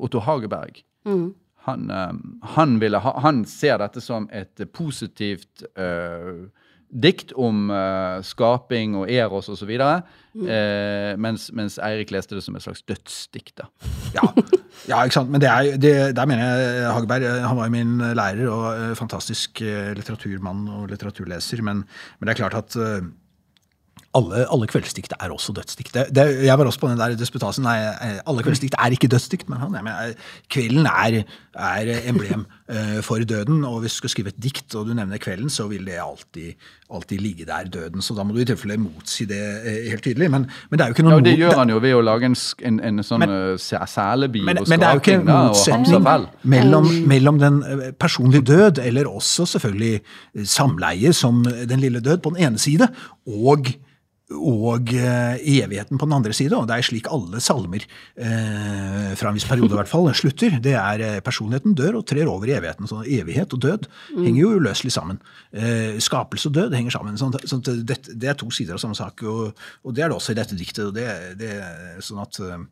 Otto Hageberg Mm. han, um, han, ville ha, han ser dette som et positivt eh, dikt om uh, skaping og eros osv., eh, mens, mens Eirik leste det som et slags dødsdikt. Ja, ja, ikke sant. Men det er, det, der mener jeg Hageberg eh, Han var jo min lærer og uh, fantastisk litteraturmann og litteraturleser. Men, men det er klart at alle, alle kveldsdikt er også dødsdikt. Det, det, jeg var også på den der disputasen. Nei, alle kveldsdikt er ikke dødsdikt, men han, jeg mener, kvelden er, er emblem uh, for døden. Og hvis du skal skrive et dikt, og du nevner kvelden, så vil det alltid, alltid ligge der, døden. Så da må du i tilfelle motsi det uh, helt tydelig. Men, men det er jo ikke Ja, noe og Det gjør han jo ved å lage en, en, en sånn eh, selebil men, og er jo ikke skraping en da, og motsetning hamsafell. mellom, mellom den personlige død, eller også selvfølgelig samleie som den lille død på den ene side, og, og eh, evigheten på den andre side. Og det er slik alle salmer, eh, fra en viss periode i hvert fall, slutter. Det er eh, personligheten dør og trer over i evigheten. Så evighet og død henger jo uløselig sammen. Eh, skapelse og død henger sammen. Sånn, sånn det, det er to sider av samme sak, og, og det er det også i dette diktet. og det, det, sånn at eh,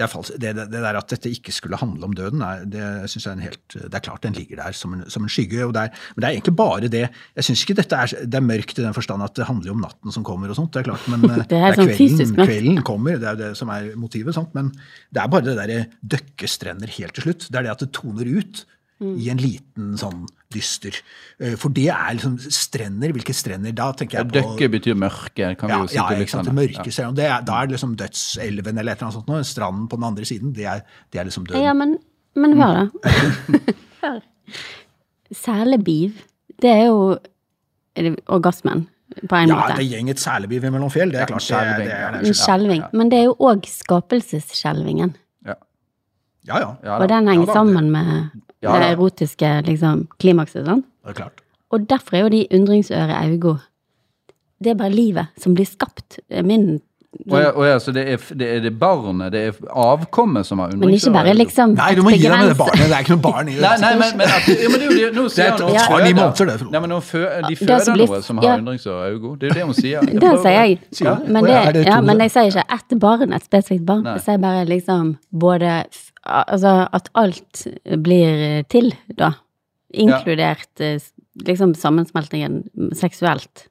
det, det, det, der at dette ikke skulle handle om døden, er, det synes jeg er en helt, det er klart den ligger der som en, som en skygge. Og det er, men det er egentlig bare det. Jeg syns ikke dette er, det er mørkt i den forstand at det handler om natten som kommer og sånt. Det er klart, men eh, Det er sånn fysisk mørkt. kvelden kommer, det er det som er motivet. Sant? Men det er bare det derre døkkestrender helt til slutt. Det er det at det toner ut i en liten sånn dyster. Eh, For det er liksom strender. Hvilke strender? Da tenker jeg på Døkke betyr mørke, kan vi ja, jo si ja, til ikke sant, det lytterne. mørke ja. Det er, da er det liksom dødselven eller et eller annet sånt. Noe. Stranden på den andre siden, det er, det er liksom døden. Ja, men, men hør, da. hør. Selebiv, det er jo er det orgasmen, på en Ja, måte. det gjeng et selebiv mellom fjell, det er Ja, klart. Det det ja. det er, En skjelving. Men det er jo òg skapelsesskjelvingen. Ja. ja, ja, Ja, Og den Ja henger da, sammen med Ja det erotiske liksom, klimakset. Sånn. det er klart. Og derfor er jo de undringsøre augo Det er bare livet som blir skapt. Min og ja, og ja, så det er, det er det barnet, det er avkommet som har Men ikke bare liksom Nei, du må gi deg med det barnet. Det er ikke noe barn i det. Nei, nei, men, men, at, ja, men det er jo det, nå sier Det hun ni måneder, det, Frode. Nei, men nå fø, De føder blir- noe som ja. har undringsører og øyne. Det er jo det hun sier. Det sier jeg. Men, det, ja, ja, men jeg sier ikke ett barn, et spesifikt barn. Nei. Jeg sier bare liksom både Altså at alt blir til, da. Inkludert ja. liksom sammensmeltingen seksuelt.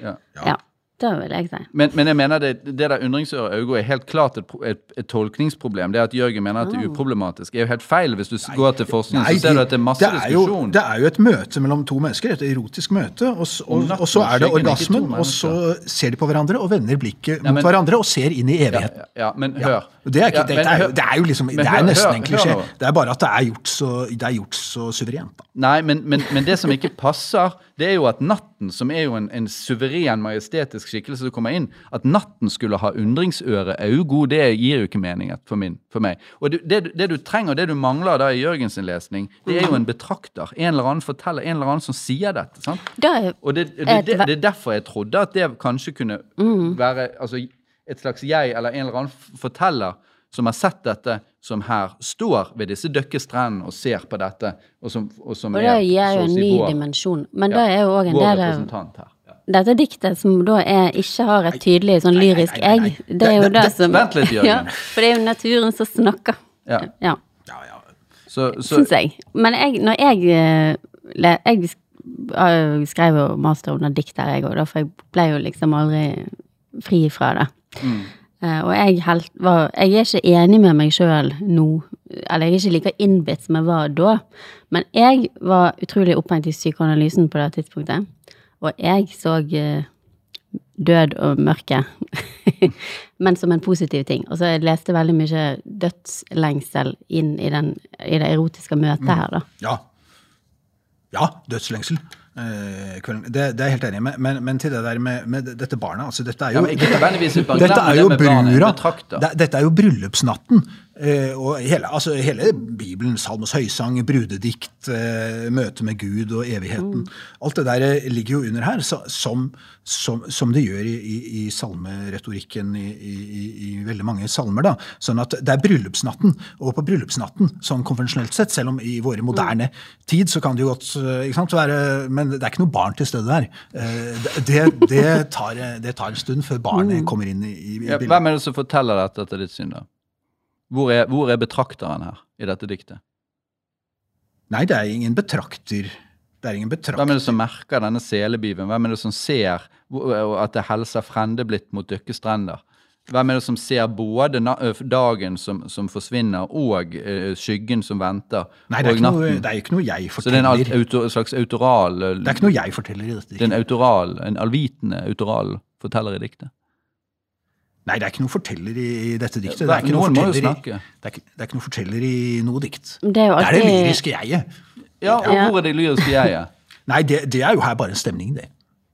Ja. Ja. Det vil jeg si. Men, men jeg mener det, det der undringsøret Augo er helt klart et, et, et tolkningsproblem. Det at Jørgen mener at det er uproblematisk, er jo helt feil. Hvis du nei, går til forskning, Nei, så ser du at det er masse det er jo. Det er jo et møte mellom to mennesker, et erotisk møte, og, og, natten og så er det orgasmen, og så ser de på hverandre og vender blikket Ja, mot men- hverandre og ser inn i evigheten. ja, ja, men hør. Og Det er, ikke, Ja, men dette er, det er jo liksom, men det er nesten hør- en klisjé. Det er bare at det er gjort så, det er gjort så suverent. Da. Nei, men, men, men det som ikke passer, det er jo at natten, som er jo en, en suveren, majestetisk skikkelse som kommer inn, at natten skulle ha undringsøre augo, det gir jo ikke mening for, min, for meg. Og det, det, du- det du trenger, det du mangler da i Jørgens lesning, det er jo en betrakter. En eller annen forteller, en eller annen som sier dette. sant? Det, Og det, det, Et det, det er derfor jeg trodde at det kanskje kunne være altså, et slags jeg eller en eller annen forteller som har sett dette som her står ved disse døkke strendene og ser på dette, og som, og som Og det er gir jo en si ny vår- dimensjon. Men det Ja, er jo òg en del av dette diktet, som da er, ikke har et tydelig sånn lyrisk nei, nei, nei. egg. Det er jo Det- det det- som vent litt, Jørgen. Ja, for det er jo naturen som snakker. Ja. Ja, Ja, ja. Så, så, syns jeg. Men jeg, når jeg eh, Jeg eh, skrev jo master under dikt der, jeg òg, for jeg ble jo liksom aldri fri fra det. Mm. Eh, og jeg, helt, var, jeg er ikke enig med meg sjøl nå, eller jeg er ikke like innbitt som jeg var da, men jeg var utrolig opphengt i psykoanalysen på det tidspunktet, og jeg så eh, død og mørke, men som en positiv ting. Og så jeg leste veldig mye dødslengsel inn i, den, i det erotiske møtet her, da. Ja, ja dødslengsel. Eh, det, det er jeg helt enig i. Men, men, til det der med, med dette barnet altså Dette er jo, ja, dette, dette er jo brura. Dette er jo bryllupsnatten. Eh, og hele, altså, hele Bibelen, Salmos høysang, brudedikt, eh, møte med Gud og evigheten. Alt det der eh, ligger jo under her, så, som, som, som det gjør i, i, i salmeretorikken i, i, veldig mange salmer. da. Sånn at det er bryllupsnatten. Og på bryllupsnatten, sånn konvensjonelt sett, selv om i våre moderne tid så kan det jo godt ikke sant, være Men det er ikke noe barn til stede der. Det, det, tar, det tar en stund før barnet kommer inn i, i ja, bildet. hvem er det som forteller dette til ditt syn, da? Hvor er, hvor er betrakteren her i dette diktet? Nei, det er ingen betrakter. Det er ingen betrakter. Hvem er det som merker denne selebiven? Hvem er det som ser at det helser frendeblitt mot dykke strender? Hvem er det som ser både dagen som, som forsvinner, og uh, skyggen som venter, Nei, det er, ikke noe, det er ikke noe jeg Så det er en forteller. auto, slags autoral Det er ikke noe jeg forteller i dette Det er en autoral, en alvitende autoral forteller i diktet. Nei, det er ikke noe forteller i, i dette diktet. Det er, ikke noe noen forteller i, det, er ikke, det er ikke noe forteller i noe dikt. Det er jo Det er det alltid lyriske jeget. Ja, og Ja. hvor er det lyriske jeget? Nei, det, det er jo her bare en stemning, det.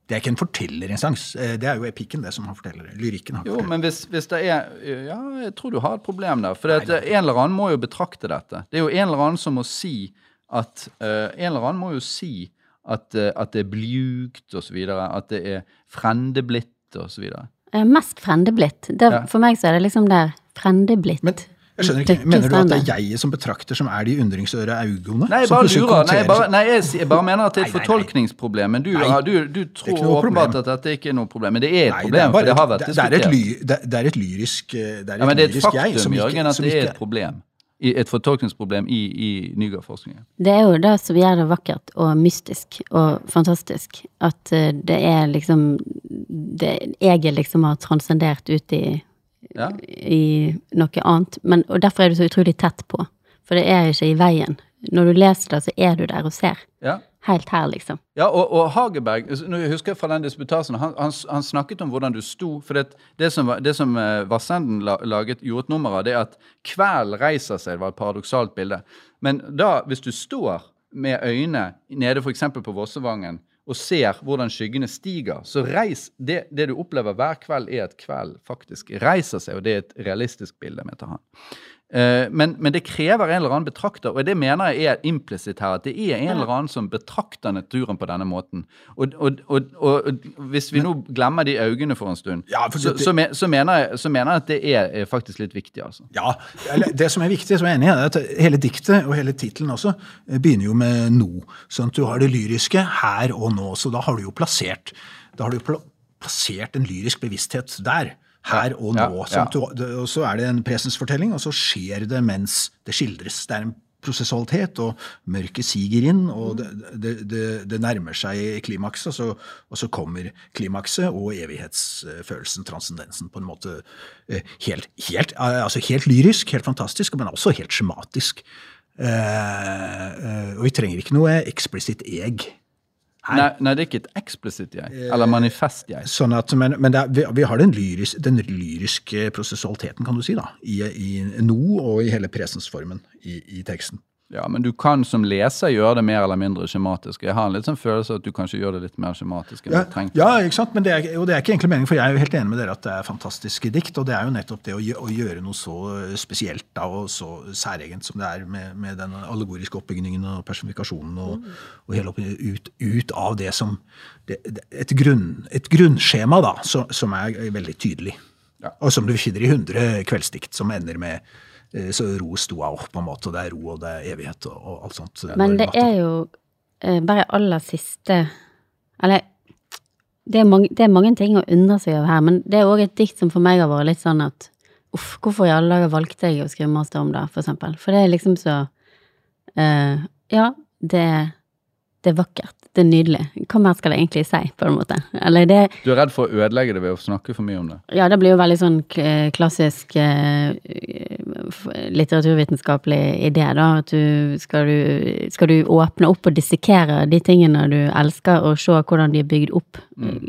Det er ikke en fortellerinstans. Eh, Det er jo epikken, det, som har forteller. Lyrikken har Jo, forteller. men hvis, hvis det er Ja, jeg tror du har et problem der. For det at en eller annen må jo betrakte dette. Det er jo en eller annen som må si at uh, En eller annen må jo si at, uh, at det er så videre. At det er frendeblitt, og så videre. eh, mest frendeblitt. Det, Ja. For meg så er det liksom der frendeblitt. Men jeg skjønner ikke, Mener du at det er jeg som betrakter som er de undringsøre augene? Nei, jeg som bare lurer. Nei, jeg bare, nei, jeg, jeg bare mener at det er et fortolkningsproblem. Men du, Nei, du, du tror åpenbart problem. at dette ikke er noe problem. Men det er et Nei, problem, bare for det har vært det, det, er et diskutert. det, det er et lyrisk jeg. det er et Ja, men det er et faktum, Jørgen, at det er et problem. Et fortolkningsproblem i, i Nygaard-forskningen. Det er jo det som gjør det vakkert og mystisk og fantastisk. At eh, det er liksom det, Jeg liksom har transcendert ut i, Ja? i noe annet. Men, og derfor er du så utrolig tett på. For det er ikke i veien. Når du leser det, så er du der og ser. ja. Helt her, liksom. Ja, og, og Hageberg nå husker jeg fra den disputasen, han, han, han snakket om hvordan du sto. For det, det som, det som eh, Vassenden laget, gjorde et nummer av, det er at kveld reiser seg. Det var et paradoksalt bilde. Men da, hvis du står med øynene nede f.eks. på Vossevangen og ser hvordan skyggene stiger, så reis det, det du opplever hver kveld, er at kveld faktisk reiser seg, og det er et realistisk bilde, mener han. Eh, Men, men det krever en eller annen betrakter, og det mener jeg er implisitt her. At det er en eller annen som betrakter naturen på denne måten. Og, og, og, og, hvis vi nå glemmer de øynene for en stund, Ja, for så, det- så, så, mener jeg, så mener jeg at det er, er faktisk litt viktig, altså. Ja, det som er viktig, som jeg er enig i, er at hele diktet og hele tittelen også eh, begynner jo med no. Sånn at du har det lyriske her og nå. Så da har du jo plassert, da har du plassert en lyrisk bevissthet der. Her og nå. ja. ja. du, og så er det en presensfortelling, og så skjer det mens det skildres. Det er en prosessualitet, og mørket siger inn, og det, det, det, det nærmer seg klimakset, og så, og så kommer klimakset og evighetsfølelsen, transcendensen, på en måte eh, helt, helt, eh, altså helt lyrisk, helt fantastisk, men også helt skjematisk. Eh, eh, og vi trenger ikke noe eksplisitt eg. Nei, nei, det er ikke et eksplisitt jeg, eller manifest jeg. Sånn at, men men er, vi, vi har den, lyris, den lyriske prosessualiteten, kan du si, da, i, i nå og i hele presensformen i, i teksten. Ja, men du kan som leser gjøre det mer eller mindre skjematisk. Jeg har en litt sånn følelse at du kanskje gjør det litt mer skjematisk enn Ja, du trengte. ja, ikke sant? Men det er, og det er ikke egentlig meningen, for jeg er jo helt enig med dere at det er fantastiske dikt. Og det er jo nettopp det å, å gjøre noe så spesielt da, og så særegent som det er med, med den allegoriske oppbygningen og personifikasjonen og, og hele opp, ut, ut av det som det, et, grunn, et grunnskjema da, så, som er veldig tydelig. Og som du finner i 100 kveldsdikt som ender med eh, så ro sto jeg opp, på en måte, og det er ro, og det er evighet, og, og alt sånt. Men det er jo eh, bare aller siste Eller det er, mange, det er mange ting å undre seg over her, men det er òg et dikt som for meg har vært litt sånn at uff, hvorfor i alle dager valgte jeg å skrive master om det, for eksempel? For det er liksom så uh, Ja, det, det er vakkert. Det er nydelig. Hva mer skal det egentlig si, på en måte? Eller det Du er redd for å ødelegge det ved å snakke for mye om det? Ja, det blir jo veldig sånn klassisk eh, litteraturvitenskapelig idé, da. At du skal, du skal du åpne opp og dissekere de tingene du elsker, og se hvordan de er bygd opp.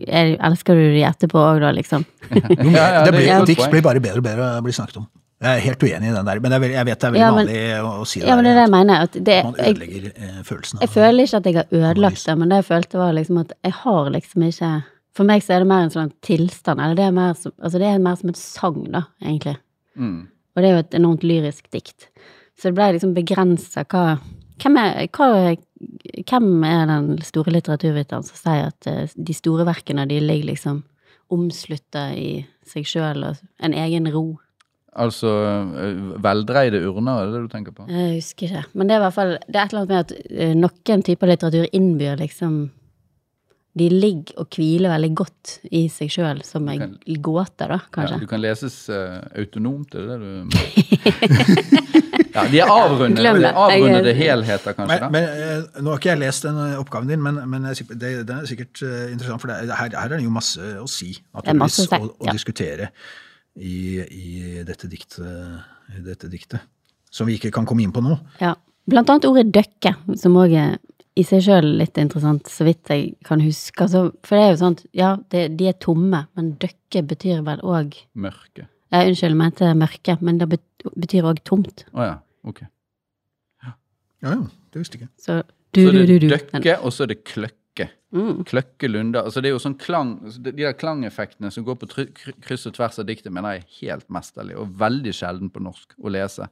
Er, elsker du de etterpå òg, da, liksom? Ja, ja, det blir, dikt blir bare bedre og bedre å bli snakket om. Jeg er helt uenig i den der, men jeg, vet det er veldig Ja, men- vanlig å, å si det. Ja, men det er det jeg mener. At det, man ødelegger jeg, følelsen jeg føler ikke at jeg har ødelagt det, men det jeg følte var liksom at jeg har liksom ikke For meg så er det mer en sånn tilstand, eller det er mer som, altså det er mer som et sang, da, egentlig. Mm. Og det er jo et enormt lyrisk dikt. Så det ble liksom begrensa hva hvem er, hva, hvem er den store litteraturviteren som sier at eh, de store verkene de ligger liksom omslutta i seg sjøl og en egen ro? Altså øh, veldreide urner, er det det du tenker på? Jeg husker ikke. Men det er i hvert fall Det er et eller annet med at eh, noen typer litteratur innbyr liksom De ligger og hviler veldig godt i seg sjøl som ei gåte, da, Ja, kanskje. du kan leses uh, autonomt, er det det du Ja, de er avrundede, de er avrundede helheter, kanskje? Men, da? men eh, Nå har ikke jeg lest den eh, oppgaven din, men, men den er sikkert eh, interessant, for det, er- her, her er det jo masse å si. Det er masse å naturligvis, og ja. diskutere i, i, dette diktet, i dette diktet. Som vi ikke kan komme inn på nå. Ja. Blant annet ordet døkke, som òg er i seg sjøl litt interessant, så vidt jeg kan huske. Altså, for det er jo sånn, ja, det, de er tomme, men døkke betyr vel òg Mørke. ja, Unnskyld, jeg mente mørke, men det betyr òg tomt. Å ja, ok. Ja, ja, det visste jeg ikke. Så du, Så er du, det du. døkke, og så er det kløkke. Mm. Kløkke Lunde. Altså det er jo sånn klang, altså de de der klangeffektene som går på kryss og tvers av diktet, mener jeg er helt mesterlig, og veldig sjelden på norsk å lese.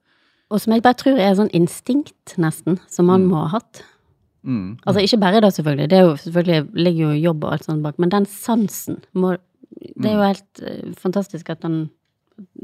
Og som jeg bare tror er sånn instinkt, nesten, som man må ha hatt. Mm. Altså ikke bare da, selvfølgelig, det er jo selvfølgelig ligger jo jobb og alt sånt bak, men den sansen må Det er jo helt eh, fantastisk at den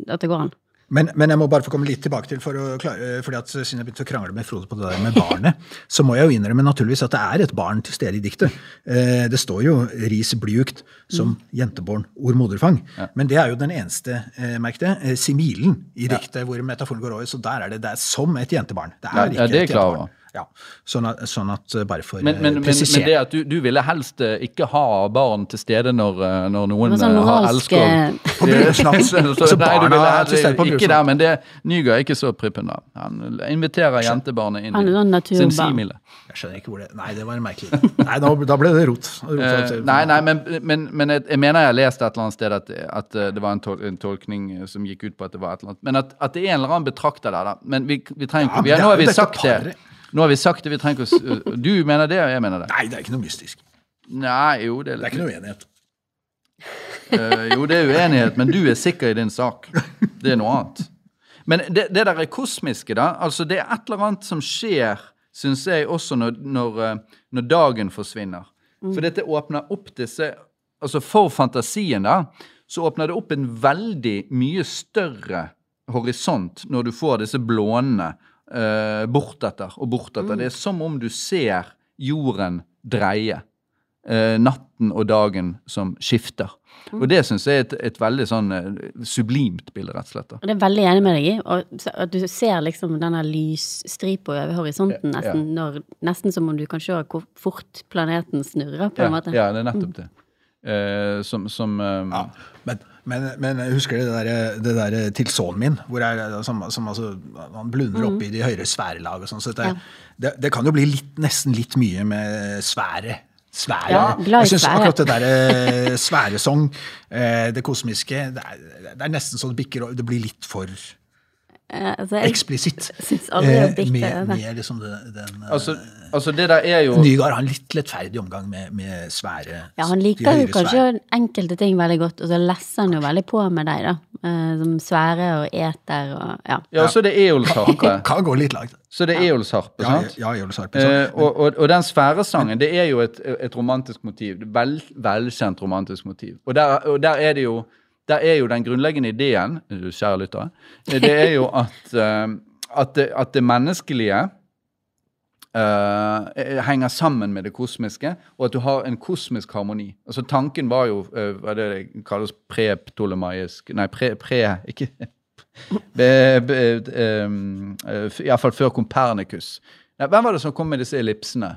at det går an. Men, men jeg må bare få komme litt tilbake til, for å klare, fordi at siden jeg begynte å krangle med Frode på det der med barnet, så må jeg jo innrømme naturligvis at det er et barn til stede i diktet. Eh, Det står jo 'ris blyugt' som jenteborn ord moderfang. Men det er jo den eneste, eh, merk det, eh, similen i diktet hvor metaforen går over. Så der er det, det er som et jentebarn. Det er Ja, ikke ja, det er et jentebarn. Ja, sånn at, sånn at eh, bare for Men, men, men, men det at du, du ville helst eh, ikke ha barn til stede når, eh, når noen sånn eh, har elsket elsker eh, På bryllupsnatten. Så- så- Altså, barna er til stede på ikke der, men det Nygaard er ikke så prippen da. Han inviterer jentebarnet inn Han er sånn i sin naturbarn. simile. Jeg skjønner ikke hvor det Nei, det var merkelig. Nei, da, da ble det rot. rot Eh, nei, nei, men, men, men jeg, jeg mener jeg har lest et eller annet sted at, at eh, det var en, tol en tolkning eh, som gikk ut på at det var et eller annet. Men at, at det er en eller annen betrakter der, da. Men vi, vi trenger ikke ja, Nå har vi sagt det. Nå har vi sagt det, vi trenger ikke å Du mener det, og jeg mener det. Nei, det er ikke noe mystisk. Nei, jo, det er Det er ikke noe uenighet. Uh, jo, det er uenighet, men du er sikker i din sak. Det er noe annet. Men det, det der er kosmiske, da. Altså, det er et eller annet som skjer, syns jeg, også når, når, eh, når dagen forsvinner. For dette åpner opp disse Altså, for fantasien, da, så åpner det opp en veldig mye større horisont når du får disse blånene eh, bortetter og bortetter. Det er som om du ser jorden dreie Uh, natten og dagen som skifter. Og det syns jeg er et, et veldig sånn uh, sublimt bilde, rett og slett. Og det er jeg veldig enig med deg i. Og at du ser liksom denne lysstripa over horisonten, Ja, ja. nesten, når, nesten som om du kan se hvor fort planeten snurrer, på en måte. Ja, det er nettopp det. Uh, som som Ja, men, men, men jeg husker det der, det der til sønnen min, hvor jeg, som, som altså, han blunder opp i de høyere sfærelag og sånn. Så det, Ja. det, det kan jo bli litt, nesten litt mye med sfære. Sfære. Ja, jeg syns akkurat det der sværesong, sfæresong, eh, det kosmiske, det er, det er nesten så det bikker over. Det blir litt for Eh, altså, jeg eksplisitt. det Eh, med, med liksom den eh, altså, altså, det der er jo Nygaard har en litt lettferdig omgang med, med svære Ja, han liker jo kanskje svære. enkelte ting veldig godt, og så lesser han jo veldig på med deg, da. Eh, Som svære og eter og ja. Ja, så så er det eolsharpe. Kan, kan gå litt langt. Så det er eolsharpe, Ja, sant? ja, Jonas Ja, Eh, og, og, og den sfæresangen, det er jo et, et romantisk motiv. Vel, velkjent romantisk motiv. Og der, og der er det jo der er jo den grunnleggende ideen, kjære lyttere, det er jo at, eh, at, det, at det menneskelige Uh, henger sammen med det kosmiske, og at du har en kosmisk harmoni. Altså Tanken var jo uh, hva er det det kalles pre-ptolemaisk Nei, pre, pre ikke be, be, um, Iallfall før Kompernikus. Hvem var det som kom med disse ellipsene?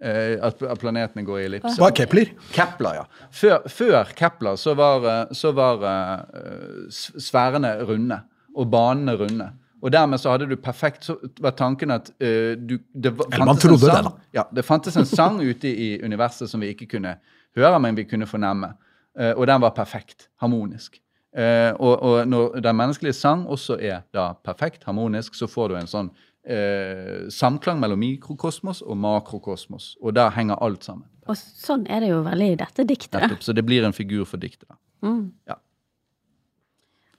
Eh, at, planetene går i ellipse. Hva er Kepler? Kepler, ja. Før, før Kepler så var, eh, så var eh, sfærene runde, og banene runde. Og dermed så hadde du perfekt Så var tanken at uh, du det var, Eller man trodde sang, det, da. Ja, det fantes en sang ute i universet som vi ikke kunne høre, men vi kunne fornemme. Uh, og den var perfekt. Harmonisk. Uh, og, og når den menneskelige sang også er da perfekt, harmonisk, så får du en sånn eh, samklang mellom mikrokosmos og makrokosmos. Og der henger alt sammen. Og sånn er det jo veldig i dette diktet. Nettopp, så det blir en figur for diktet. Mm.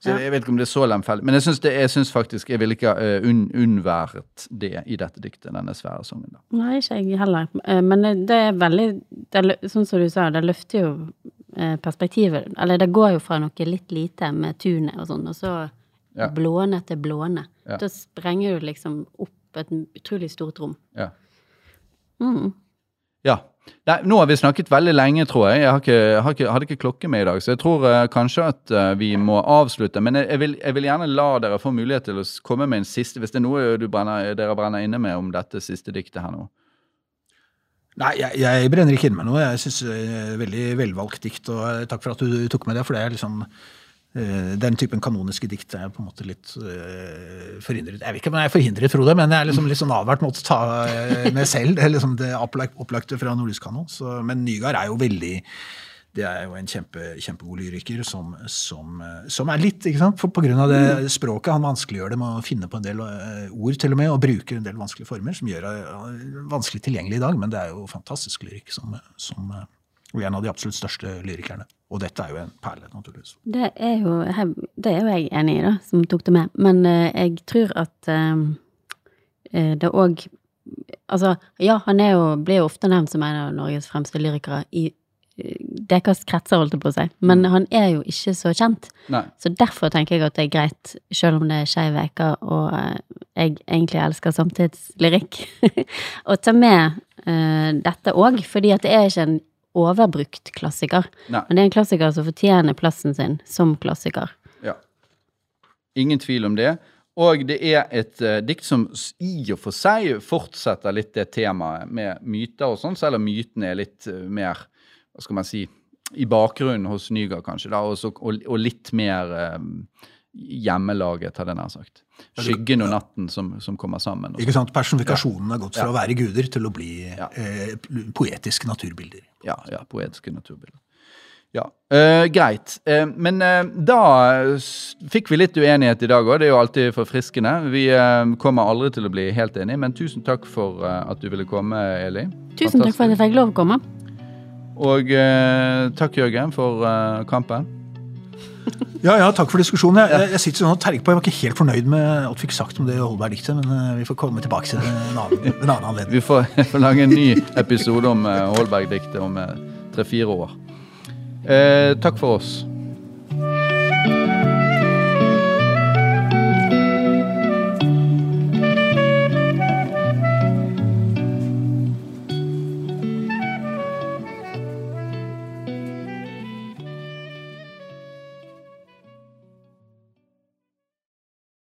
Så Jeg vet ikke om det er så lemfeldig, men jeg syns, det, jeg syns faktisk jeg ville ikke ha uh, unn, unnværet det i dette diktet, denne svære sangen. da. Nei, ikke jeg heller. Eh, Men det- det er veldig det, Sånn som du sa, det løfter jo eh, perspektivet. Eller det går jo fra noe litt lite med tunet og sånn, og så Ja. blåne til blåne. Ja. Da sprenger du liksom opp et utrolig stort rom. Ja. Mm. ja. Nei, nå har vi snakket veldig lenge, tror jeg. Jeg har ikke, jeg har ikke, hadde ikke klokke med i dag, så jeg tror uh, kanskje at uh, vi må avslutte. Men jeg, jeg, vil, jeg vil gjerne la dere få mulighet til å komme med en siste, hvis det er noe du brenner, dere brenner inne med om dette siste diktet her nå. Nei, jeg, jeg brenner ikke inne med noe. Jeg syns det er veldig velvalgt dikt, og eh, takk for at du tok med det. For det er liksom eh, den typen kanoniske dikt er på en måte litt uh, forhindret Jeg vet ikke om jeg er forhindret, Frode, men jeg er liksom litt sånn avvært mot å ta meg med selv. Det er liksom det opplagte fra nordisk kanon. Så, men Nygaard er jo veldig det er jo en kjempe, kjempegod lyriker som, som, eh, som er litt ikke sant? For På grunn av det språket. Han vanskeliggjør det med å finne på en del eh, ord til og med, og bruker en del vanskelige former, som gjør det vanskelig tilgjengelig i dag. Men det er jo fantastisk lyrikk som, som eh, og en av de absolutt største lyrikerne. Og dette er jo en perle, naturligvis. Det er jo, det er jo jeg enig i, da, som tok det med. Men uh, jeg tror at uh, det òg Altså, ja, han er jo, blir jo ofte nevnt som en av Norges fremste lyrikere i deres kretser, holdt jeg på å si. Men han er jo ikke så kjent. Nei. Så derfor tenker jeg at det er greit, selv om det er skeiv uke og jeg egentlig elsker samtidslyrikk, å ta med uh, dette òg, fordi at det er ikke en overbrukt klassiker. Nei. Men det er en klassiker som fortjener plassen sin som klassiker. Ja. Ingen tvil om det. Og det er et uh, dikt som i og for seg fortsetter litt det temaet med myter og sånn, selv om mytene er litt uh, mer, hva skal man si, i bakgrunnen hos Nygaard kanskje, da, og, så, og, og litt mer eh, hjemmelaget, hadde jeg nær sagt. Skyggen og natten som, som kommer sammen. Ikke sant? Personifikasjonen har gått fra å være guder til å bli Ja. eh, poetiske naturbilder. Ja, ja, poetiske naturbilder. Ja, uh, Greit. Uh, men uh, da fikk vi litt uenighet i dag òg. Det er jo alltid forfriskende. Vi kommer aldri til å bli helt enige, men tusen takk for at du ville komme, Eli. Tusen takk for at jeg fikk lov å komme. Og takk, Jørgen, for kampen. Ja, ja, takk for diskusjonen. Jeg, jeg, sitter sånn og terger på. Jeg var ikke helt fornøyd med alt vi fikk sagt om det Holberg-diktet, men eh, vi får komme tilbake til det en annen, en annen anledning. Vi får, får lage en ny episode om eh, Holberg-diktet om eh, tre-fire år. Eh, takk for oss.